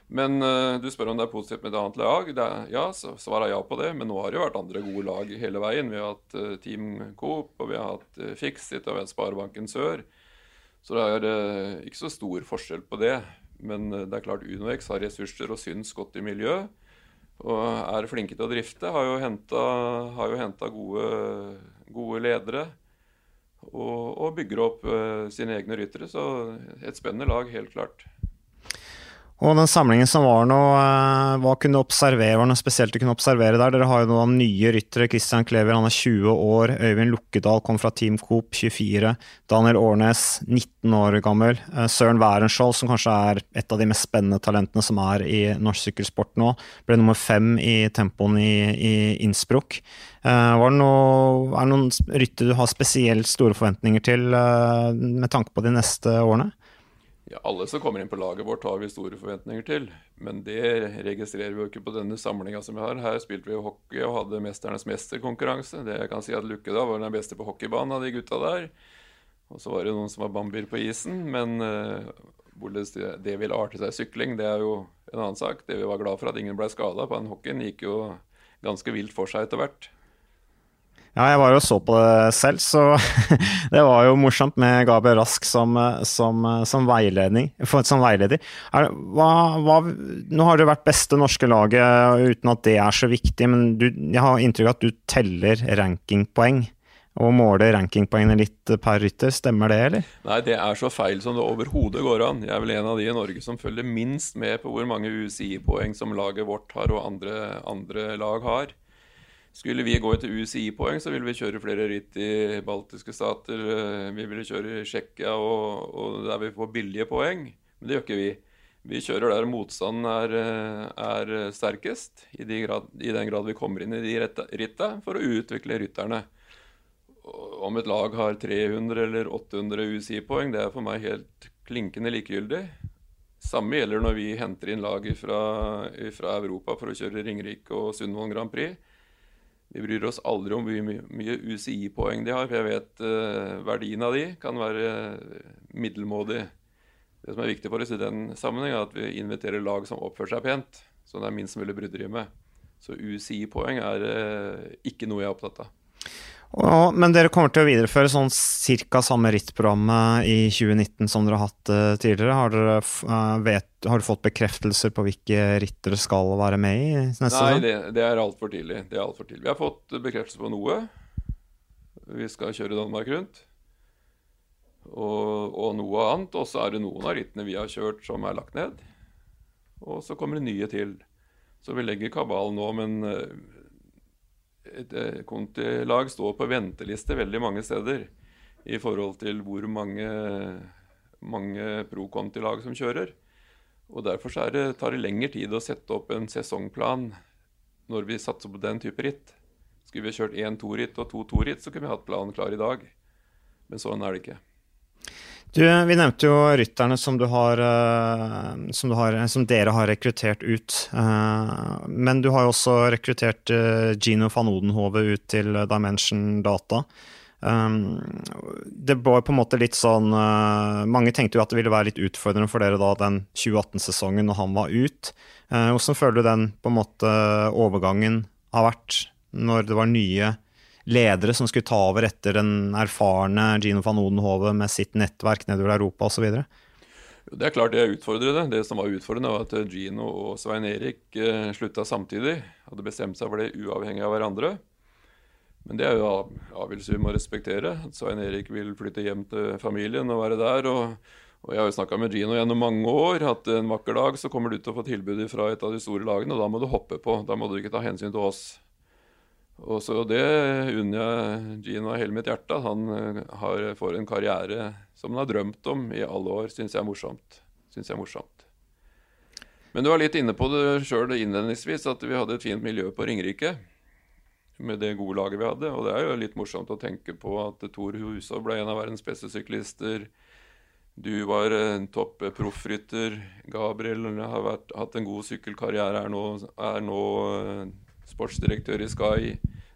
Men uh, du spør om det er positivt med et annet lag. Er, ja, så svarer jeg ja på det. Men nå har det jo vært andre gode lag hele veien. Vi har hatt uh, Team Coop, og vi har hatt uh, Fixit, og vi Sparebanken Sør. Så det er ikke så stor forskjell på det. Men det er klart UnoX har ressurser og syns godt i miljøet. Og er flinke til å drifte. Har jo henta gode gode ledere. Og, og bygger opp uh, sine egne ryttere. Så et spennende lag, helt klart. Og den samlingen som var nå, eh, hva kunne observere? Var noe spesielt du kunne observere der? Dere har jo noen nye ryttere. Christian Klever, han er 20 år. Øyvind Lukkedal kom fra Team Coop, 24. Daniel Årnes, 19 år gammel. Eh, Søren Wærenskiold, som kanskje er et av de mest spennende talentene som er i norsk sykkelsport nå, ble nummer fem i tempoen i, i Innsbruck. Eh, var det noe, er det noen rytter du har spesielt store forventninger til med tanke på de neste årene? Ja, Alle som kommer inn på laget vårt har vi store forventninger til. Men det registrerer vi jo ikke på denne samlinga som vi har. Her spilte vi hockey og hadde Mesternes mesterkonkurranse. Det jeg kan si at Lukke da var den beste på hockeybanen av de gutta der. Og så var det noen som var bambier på isen. Men uh, hvordan det, det vil arte seg sykling, det er jo en annen sak. Det vi var glad for at ingen ble skada på den hockeyen, gikk jo ganske vilt for seg etter hvert. Ja, jeg var jo så på det selv, så det var jo morsomt med Gabriel Rask som, som, som, veiledning, som veileder. Er, hva, hva, nå har det vært beste norske laget uten at det er så viktig, men du, jeg har inntrykk av at du teller rankingpoeng og måler rankingpoengene litt per rytter. Stemmer det, eller? Nei, det er så feil som det overhodet går an. Jeg er vel en av de i Norge som følger minst med på hvor mange UCI-poeng som laget vårt har og andre, andre lag har. Skulle vi gå etter UCI-poeng, så ville vi kjøre flere ritt i baltiske stater. Eh, vi ville kjøre i Tsjekkia og, og, der vi får billige poeng. Men det gjør ikke vi. Vi kjører der motstanden er, eh, er sterkest, i, de grad, i, den grad vi kommer inn i de ritta, for å utvikle rytterne. Om et lag har 300 eller 800 UCI-poeng, det er for meg helt klinkende likegyldig. Samme gjelder når vi henter inn lag fra, Europa for å kjøre Ringerike og Sundvolden Grand Prix. Vi bryr oss aldri om hvor mye, UCI-poeng de har, for jeg vet uh, verdien av de kan være middelmådig. Det som er viktig for oss i den sammenheng, er at vi inviterer lag som oppfører seg pent. Så det er minst mulig bryderi med. Så UCI-poeng er uh, ikke noe jeg er opptatt av. Og, men dere kommer til å videreføre sånn cirka samme rittprogrammet i 2019 som dere har hatt uh, tidligere? Har dere uh, vet, har du fått bekreftelser på hvilke ritt dere skal være med i neste Nei, det, det, er altfor tidlig. Det er alt for tidlig. Vi har fått bekreftelse på noe. Vi skal kjøre Danmark rundt. Og, og noe annet. Og så er det noen av rittene vi har kjørt som er lagt ned. Og så kommer det nye til. Så vi legger kabalen nå, men eh, står på venteliste veldig mange steder i forhold til hvor mange, mange pro-Conti-lag som kjører. Og Derfor det, tar det lengre tid å sette opp en sesongplan når vi satser på den type ritt. Skulle vi kjørt én to-ritt og to to-ritt, så kunne vi hatt planen klar i dag. Men sånn er det ikke. Du, vi nevnte jo rytterne som, har, eh, som, har, som, dere har rekruttert ut. Eh, men du har jo også rekruttert eh, Gino van Odenhove ut til Dimension Data. Det var på en måte litt sånn Mange tenkte jo at det ville være litt utfordrende for dere da den 2018-sesongen når han var ut. Hvordan føler du den på en måte overgangen har vært når det var nye ledere som skulle ta over etter den erfarne Gino van Odenhove med sitt nettverk nedover Europa osv.? Det er klart det er utfordrende. Det som var utfordrende, var at Gino og Svein Erik eh, slutta samtidig. Hadde bestemt seg for det uavhengig av hverandre. Men det er jo avgjørelser vi må respektere. At Svein Erik vil flytte hjem til familien og være der. og, og Jeg har jo snakka med Gino gjennom mange år at en vakker dag så kommer du til å få tilbud fra et av de store lagene, og da må du hoppe på. Da må du ikke ta hensyn til oss. Og så Det unner jeg Gino av hele mitt hjerte. Han eh, har, får en karriere som han har drømt om i alle år. Syns jeg er morsomt. Synes jeg er morsomt. Men du var litt inne på det sjøl innledningsvis, at vi hadde et fint miljø på Ringerike. Med det gode laget vi hadde. Og det er jo litt morsomt å tenke på at Tor Husov ble en av verdens beste syklister. Du var en topp proffrytter. Gabriel har vært, hatt en god sykkelkarriere, er nå, er nå sportsdirektør i Sky.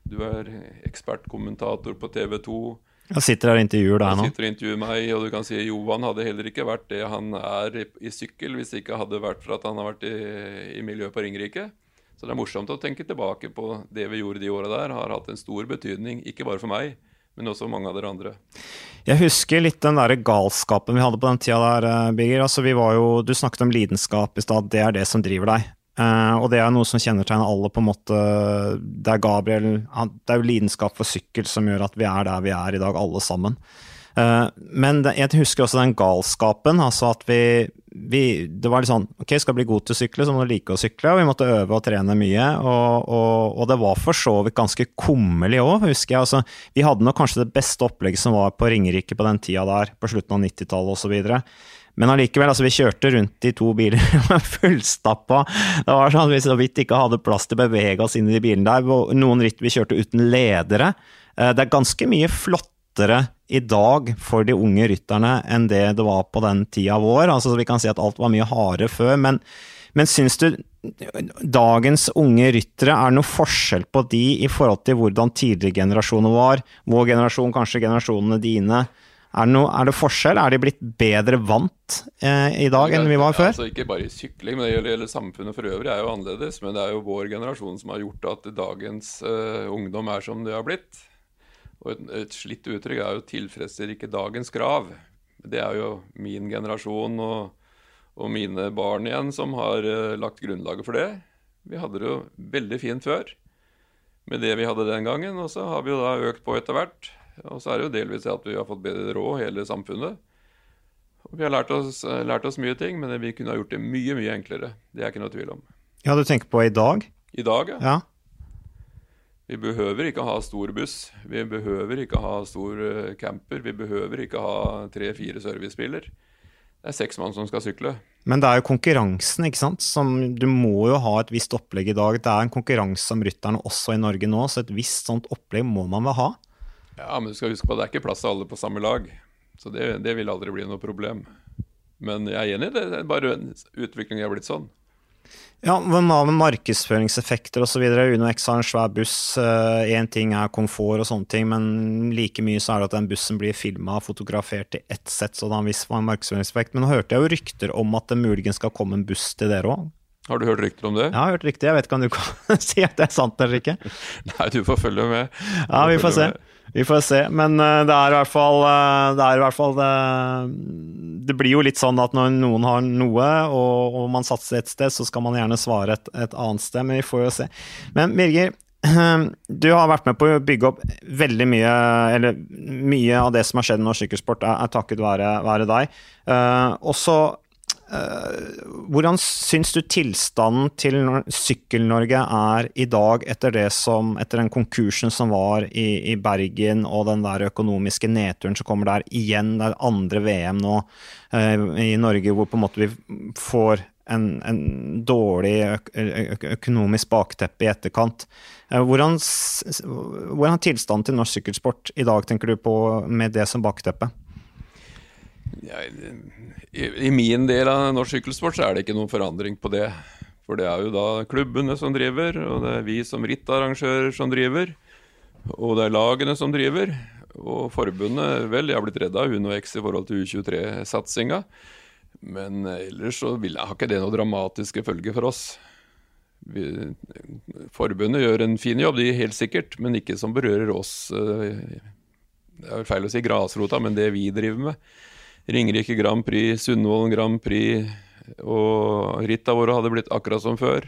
Du er ekspertkommentator på TV 2. Jeg sitter her og intervjuer deg nå. Jeg sitter og intervjuer meg, og du kan si Johan hadde heller ikke vært det han er i, i sykkel hvis det ikke hadde vært for at han har vært i, i miljøet på Ringerike. Så det er morsomt å tenke tilbake på det vi gjorde de åra der. Har hatt en stor betydning, ikke bare for meg, men også mange av dere andre. Jeg husker litt den der galskapen vi hadde på den tida der, eh, Birger. Altså, jo, du snakket om lidenskap i stad, det er det som driver deg. Uh, og det er noe som kjennetegner alle, på en måte. Det er Gabriel han, Det er jo lidenskap for sykkel som gjør at vi er der vi er i dag, alle sammen. Uh, men det, jeg husker også den galskapen. altså at vi, vi, Det var litt sånn Ok, skal bli god til å sykle, så må du like å sykle. Og vi måtte øve og trene mye. Og, og, og det var for så vidt ganske kummerlig òg, husker jeg. altså Vi hadde nok kanskje det beste opplegget som var på Ringerike på den tida der, på slutten av 90-tallet osv. Men allikevel, altså vi kjørte rundt i to biler fullstappa. Det var sånn at vi så vidt ikke hadde plass til å bevege oss inn i de bilene der. Noen ritt vi kjørte uten ledere. Eh, det er ganske mye flottere i dag for de unge rytterne enn det det var på den tida vår. Altså Vi kan si at alt var mye hardere før, men, men syns du dagens unge ryttere er noe forskjell på de i forhold til hvordan tidligere generasjoner var? Vår generasjon, kanskje generasjonene dine. Er det, noe, er det, forskjell? Er de blitt bedre vant eh, i dag enn vi var før? Altså, ikke bare i sykling, men det gjelder, gjelder samfunnet for øvrig er jo annerledes. Men det er jo vår generasjon som har gjort at dagens eh, ungdom er som det har blitt. Og et, et slitt uttrykk er jo 'tilfredsstiller ikke dagens krav'. Det er jo min generasjon og, og mine barn igjen som har eh, lagt grunnlaget for det. Vi hadde det jo veldig fint før med det vi hadde den gangen, og så har vi jo da økt på etter hvert. Og så er det jo delvis at vi har fått bedre råd, hele samfunnet. Og vi har lært oss, lært oss, mye ting, men vi kunne ha gjort det mye, mye enklere. Det er ikke noe tvil om. Ja, du tenker på i dag? I dag, ja. ja. Vi behøver ikke ha stor buss. Vi behøver ikke ha stor eh, camper. Vi behøver ikke ha tre-fire servicebiler. Det er seks mann som skal sykle. Men det er jo konkurransen, ikke sant. Som, du må jo ha et visst opplegg i dag. Det er en konkurranse om rytterne også i Norge nå, så et visst sånt opplegg må man vel ha? Ja, men du skal huske på at det er ikke plass til alle på samme lag. Så det, det vil aldri bli noe problem. Men jeg er enig det. er bare utviklingen er blitt sånn. Ja, men Hva med markedsføringseffekter osv.? Uno X har en svær buss. Én ting er komfort og sånne ting, men like mye så er det at den bussen blir filma og fotografert i ett sett, så det har en viss markedsføringseffekt. Men nå hørte jeg jo rykter om at det muligens skal komme en buss til dere òg. Har du hørt rykter om det? Ja, jeg har hørt rykter. Jeg vet ikke om du kan si at det er sant eller ikke. Nei, du får følge med. Du Ja, vi får se. med. Vi får se. Men eh, det er i hvert fall eh, Det er i hvert fall det, det blir jo litt sånn at når noen har noe, og, og man satser et sted, så skal man gjerne svare et, et annet sted, men vi får jo se. Men Birger, du har vært med på å bygge opp veldig mye Eller mye av det som har skjedd i norsk sykkelsport, er, er takket være, være deg. Uh, og så eh, hvordan syns du tilstanden til Sykkel-Norge er i dag, etter som, etter den konkursen som var i, i Bergen, og den der økonomiske nedturen som kommer der igjen, det er andre VM nå eh, i Norge, hvor på en måte vi får en, en dårlig økonomisk bakteppe i etterkant. Eh, Hvordan, hvordan er tilstanden til norsk sykkelsport i dag, tenker du på, med det som bakteppe? Jeg, i, I min del av norsk sykkelsport så er det ikke noen forandring på det. For det er jo da klubbene som driver, og det er vi som rittarrangører som driver. Og det er lagene som driver. Og forbundet Vel, jeg har blitt redd av Uno X i forhold til U23-satsinga. Men ellers så vil, jeg, har ikke det noe dramatiske følger for oss. Vi, forbundet gjør en fin jobb, de helt sikkert, men ikke som berører oss. eh, Det er vel feil å si grasrota, men det vi driver med. Ringerike Grand Prix, Sundvolden Grand Prix og ritta våre hadde blitt akkurat som før.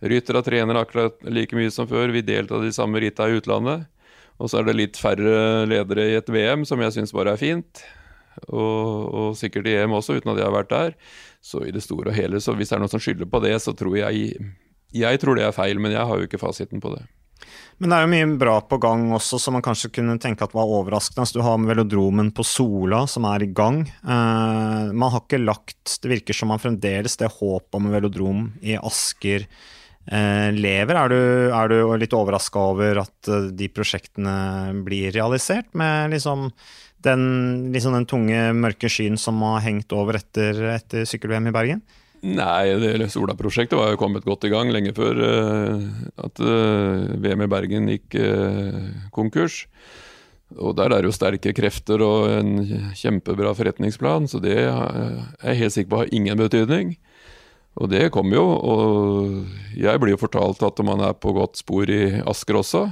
Ryttere trener akkurat like mye som før. Vi deltar de samme ritta i utlandet. Og så er det litt færre ledere i et VM, som jeg syns bare er fint. Og, og sikkert i EM også, uten at jeg har vært der. Så i det store og hele, så hvis det er noen som skylder på det, så tror jeg Jeg tror det er feil, men jeg har jo ikke fasiten på det. Men det er jo mye bra på gang også, som man kanskje kunne tenke at var overraskende. Altså, du har velodromen på Sola, som er i gang. Uh, man har ikke lagt Det virker som man fremdeles det håpet om velodrom i Asker uh, lever. Er du, er du litt overraska over at uh, de prosjektene blir realisert, med liksom den, liksom den tunge, mørke skyen som har hengt over etter, etter sykkel-VM i Bergen? Nei, det Sola-prosjektet var jo kommet godt i gang lenge før uh, at uh, VM i Bergen gikk uh, konkurs. Og der er det jo sterke krefter og en kjempebra forretningsplan, så det er jeg helt sikker på har ingen betydning. Og det kommer jo, og jeg blir jo fortalt at man er på godt spor i Asker også.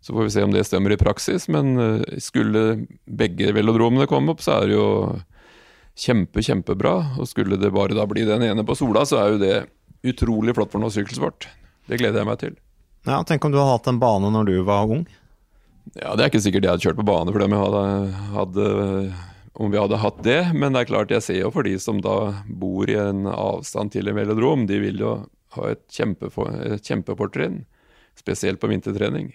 Så får vi se om det stemmer i praksis, men eh, skulle begge velodromene komme opp, så er det jo kjempe, kjempebra. Og skulle det bare da bli den ene på Sola, så er jo det utrolig flott for noe sykkelsport. Det gleder jeg meg til. Ja, Tenk om du hadde hatt en bane når du var ung. Ja, Det er ikke sikkert jeg hadde kjørt på bane for dem jeg hadde, hadde om vi hadde hatt det, men det er klart jeg ser jo for de som da bor i en avstand til en velodrom, de vil jo ha et, et kjempefortrinn. Spesielt på vintertrening.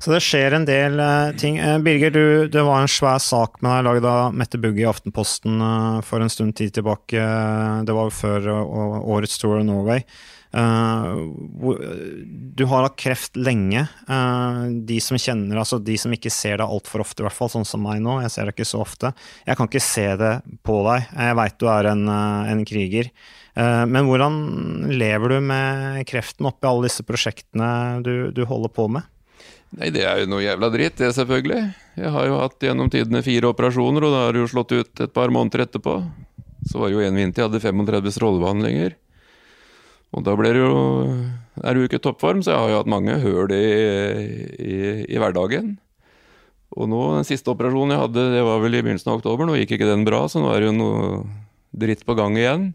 Så det skjer en del uh, ting. Uh, Birger, du, det var en svær sak med deg lagd av Mette Bugge i Aftenposten uh, for en stund tid tilbake. Det var før årets Tour of Norway. Du har hatt kreft lenge. De som kjenner, altså de som ikke ser deg altfor ofte, i hvert fall sånn som meg nå, jeg ser deg ikke så ofte. Jeg kan ikke se det på deg. Jeg veit du er en, en kriger. Men hvordan lever du med kreften oppi alle disse prosjektene du, du holder på med? Nei, det er jo noe jævla dritt, det selvfølgelig. Jeg har jo hatt gjennom tidene fire operasjoner, og da har det jo slått ut et par måneder etterpå. Så var det jo en vinter jeg hadde 35 strålebehandlinger. Og da ble det jo Er du ikke i toppform, så jeg har jo hatt mange høl i, i, i hverdagen. Og nå, den siste operasjonen jeg hadde, det var vel i begynnelsen av oktober. Nå gikk ikke den bra, så nå er det jo noe dritt på gang igjen.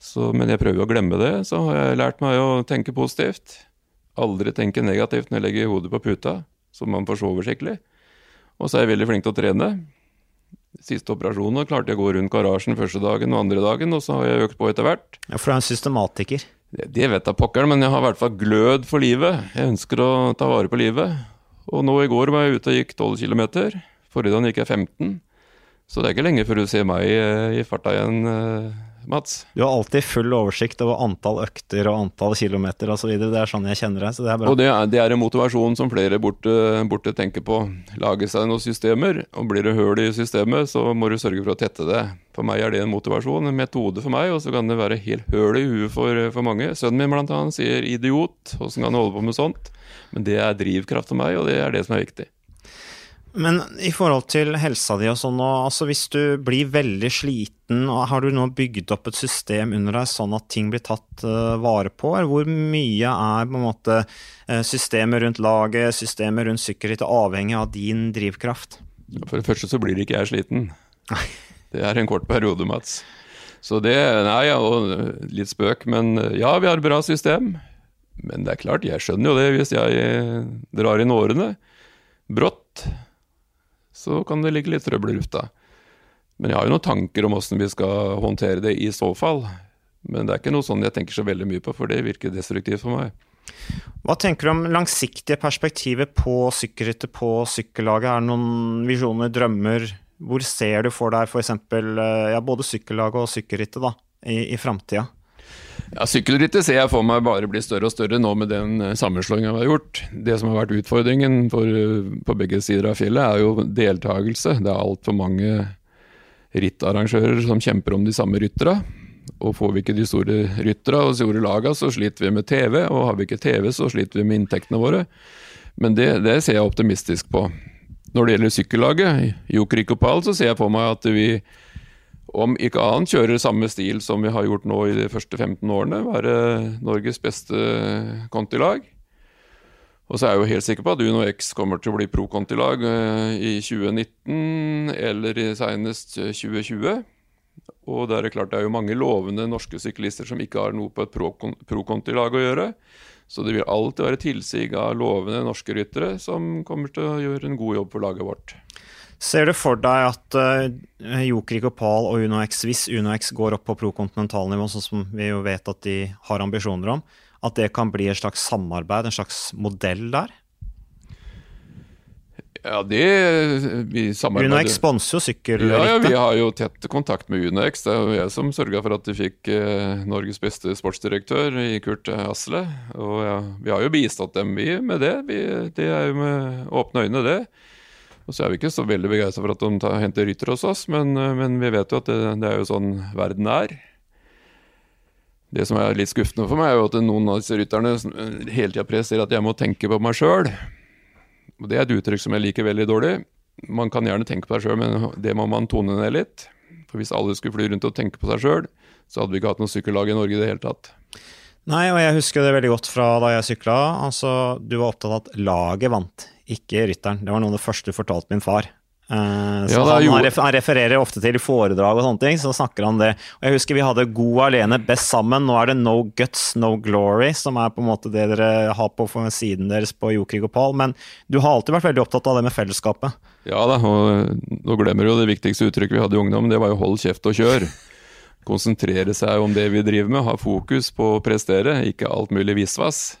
Så, men jeg prøver å glemme det. Så har jeg lært meg å tenke positivt. Aldri tenke negativt når jeg legger hodet på puta, så man får sove skikkelig. Og så er jeg veldig flink til å trene. Siste operasjonen klarte jeg å gå rundt garasjen første dagen og andre dagen, og så har jeg økt på etter hvert. Ja, for du er en systematiker. Det, det vet jeg pokkeren, men jeg har i hvert fall glød for livet. Jeg ønsker å ta vare på livet. Og nå i går var jeg ute og gikk 12 km. Forrige dagen gikk jeg 15. Så det er ikke lenge før du ser meg eh, i farta igjen eh, Mats. Du har alltid full oversikt over antall økter og antall kilometer osv. Det er sånn jeg kjenner deg, så det er bra. Og det er, det er en motivasjon som flere borte, borte tenker på. Lage seg noen systemer, og blir det høl i systemet, så må du sørge for å tette det. For meg er det en motivasjon, en metode for meg, og så kan det være helt høl i huet for, for mange. Sønnen min blant annet sier 'idiot', åssen kan du holde på med sånt? Men det er drivkraft for meg, og det er det som er viktig. Men i forhold til helsa di og sånn, altså hvis du blir veldig sliten, har du nå bygd opp et system under deg sånn at ting blir tatt uh, vare på? Eller hvor mye er på en måte uh, systemet rundt laget, systemet rundt sikkerhet, avhengig av din drivkraft? For det første så blir ikke jeg sliten. Det er en kort periode, Mats. Så det Nei, ja, og litt spøk, men ja, vi har et bra system. Men det er klart, jeg skjønner jo det hvis jeg drar inn årene brått så kan det ligge litt trøbbel i lufta. Men jeg har jo noen tanker om åssen vi skal håndtere det i så fall. Men det er ikke noe sånn jeg tenker så veldig mye på, for det virker destruktivt for meg. Hva tenker du om langsiktige perspektivet på sykkelrittet, på sykkellaget? Er det noen visjoner, drømmer? Hvor ser du for deg f.eks. Eh, ja, både sykkellaget og sykkelrittet i, i framtida? Ja, Sykkelrittet ser jeg for meg bare blir større og større nå med den sammenslåingen sammenslåinga vi har gjort. Det som har vært utfordringen for, eh, på begge sider av fjellet, er jo deltakelse. Det er altfor mange rittarrangører som kjemper om de samme rytterne. Og får vi ikke de store rytterne og store lagene, så sliter vi med TV. Og har vi ikke TV, så sliter vi med inntektene våre. Men det, det ser jeg optimistisk på. Når det gjelder sykkellaget, Jokrikopal, så ser jeg for meg at vi om ikke annet kjører samme stil som vi har gjort nå i de første 15 årene. Være Norges beste kontilag. Og så er jeg jo helt sikker på at Uno X kommer til å bli pro-kontilag eh, i 2019 eller senest 2020. Og det er klart det er jo mange lovende norske syklister som ikke har noe på et pro-kontilag å gjøre. Så det vil alltid være tilsig av lovende norske ryttere som kommer til å gjøre en god jobb for laget vårt. Ser du for deg at uh, Joker Opal og UnoX, hvis UnoX går opp på prokontinentalnivå, sånn som vi jo vet at de har ambisjoner om, at det kan bli et slags samarbeid, en slags modell der? Ja, det vi samarbeider Unox sponser jo sykkelrittet. Ja, ja, vi har jo tett kontakt med Unox. Det er jo jeg som sørga for at de fikk uh, Norges beste sportsdirektør i Kurt Asle. Og ja, vi har jo bistått dem vi, med det. Vi, det er jo med åpne øyne, det. Og så er vi ikke så veldig begeistra for at de tar, henter rytter hos oss, men, eh, men, vi vet jo at det, det, er jo sånn verden er. Det som er litt skuffende for meg, er jo at noen av disse rytterne hele tida presser at jeg må tenke på meg sjøl. Det er et uttrykk som jeg liker veldig dårlig. Man kan gjerne tenke på seg sjøl, men det må man tone ned litt. For hvis alle skulle fly rundt og tenke på seg sjøl, så hadde vi ikke hatt noe sykkellag i Norge i det hele tatt. Nei, og jeg husker det veldig godt fra da jeg sykla. Altså, du var opptatt av at laget vant, ikke rytteren. Det var noe av det første du fortalte min far. Uh, så ja, han, han, refererer ofte til i foredrag og sånne ting, så snakker han det. Og jeg husker vi hadde God alene, best sammen. Nå er det No Guts, No Glory, som er på en måte det dere har på siden deres på Jokrig og Pal. Men du har alltid vært veldig opptatt av det med fellesskapet. Ja da, og nå glemmer du jo det viktigste uttrykket vi hadde i ungdom, det var jo hold kjeft og kjør. Konsentrere seg om det vi driver med, ha fokus på å prestere, ikke alt mulig visvas.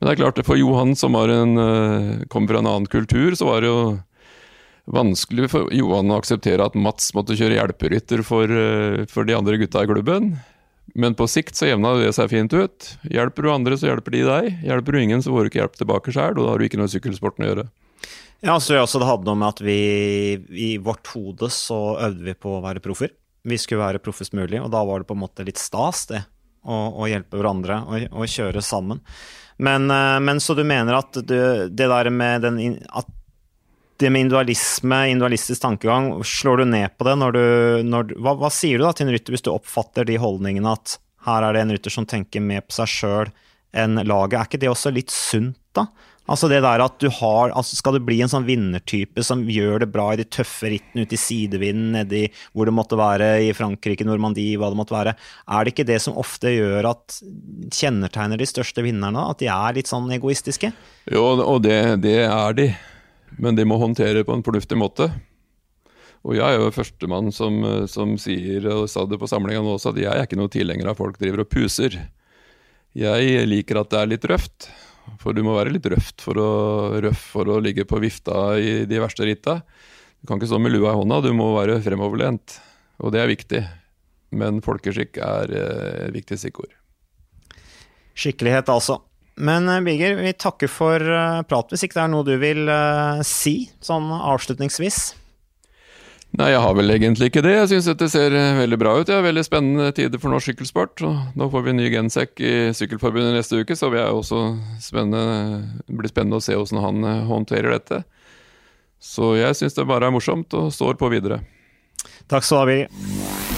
Men det er klart, for Johan som en, eh, kom fra en annen kultur, så var det jo vanskelig for Johan å akseptere at Mats måtte kjøre hjelperytter for, eh, for de andre gutta i klubben. Men på sikt så jevna det seg fint ut. Hjelper du andre, så hjelper de deg. Hjelper du ingen, så får du ikke hjelp tilbake sjøl, og da har du ikke noe i sykkelsporten å gjøre. Ja, så også det hadde noe med at vi i vårt hode så øvde vi på å være proffer. Vi skulle være proffest mulig, og da var det på en måte litt stas, det. Å, å hjelpe hverandre og kjøre sammen. Men, eh, men, så du mener at du, det der med den at det med individualisme, individualistisk tankegang, slår du ned på det når du, når, hva, hva, sier du da til en rytter hvis du oppfatter de holdningene at her er det en rytter som tenker mer på seg sjøl enn laget? Er ikke det også litt sunt, da? Altså det der at du har altså Skal du bli en sånn vinnertype som gjør det bra i de tøffe rittene ute i sidevinden, nedi hvor det måtte være, i Frankrike, Normandie, hva det måtte være, er det ikke det som ofte gjør at kjennetegner de største vinnerne? At de er litt sånn egoistiske? Jo, og det, det er de. Men de må håndtere på en fornuftig måte. Og jeg er jo førstemann som, som sier, og sa det på samlinga nå også, at jeg er ikke noe tilhenger av folk driver og puser. Jeg liker at det er litt røft. For du må være litt røft for å, røff for å ligge på vifta i de verste ritta. Du kan ikke stå med lua i hånda, du må være fremoverlent. Og det er viktig. Men folkeskikk er eh, et viktig stikkord. Skikkelighet, altså. Men eh, Birger, vi takker for uh, prat, hvis ikke det er noe du vil si sånn avslutningsvis? Nei, jeg har vel egentlig ikke det. Jeg syns dette ser veldig bra ut. Det er veldig spennende tider for norsk sykkelsport. Nå får vi en ny gensekk i Sykkelforbundet neste uke, så det blir spennende å se hvordan han håndterer dette. Så jeg syns det bare er morsomt, og står på videre. Takk skal du ha, Birger.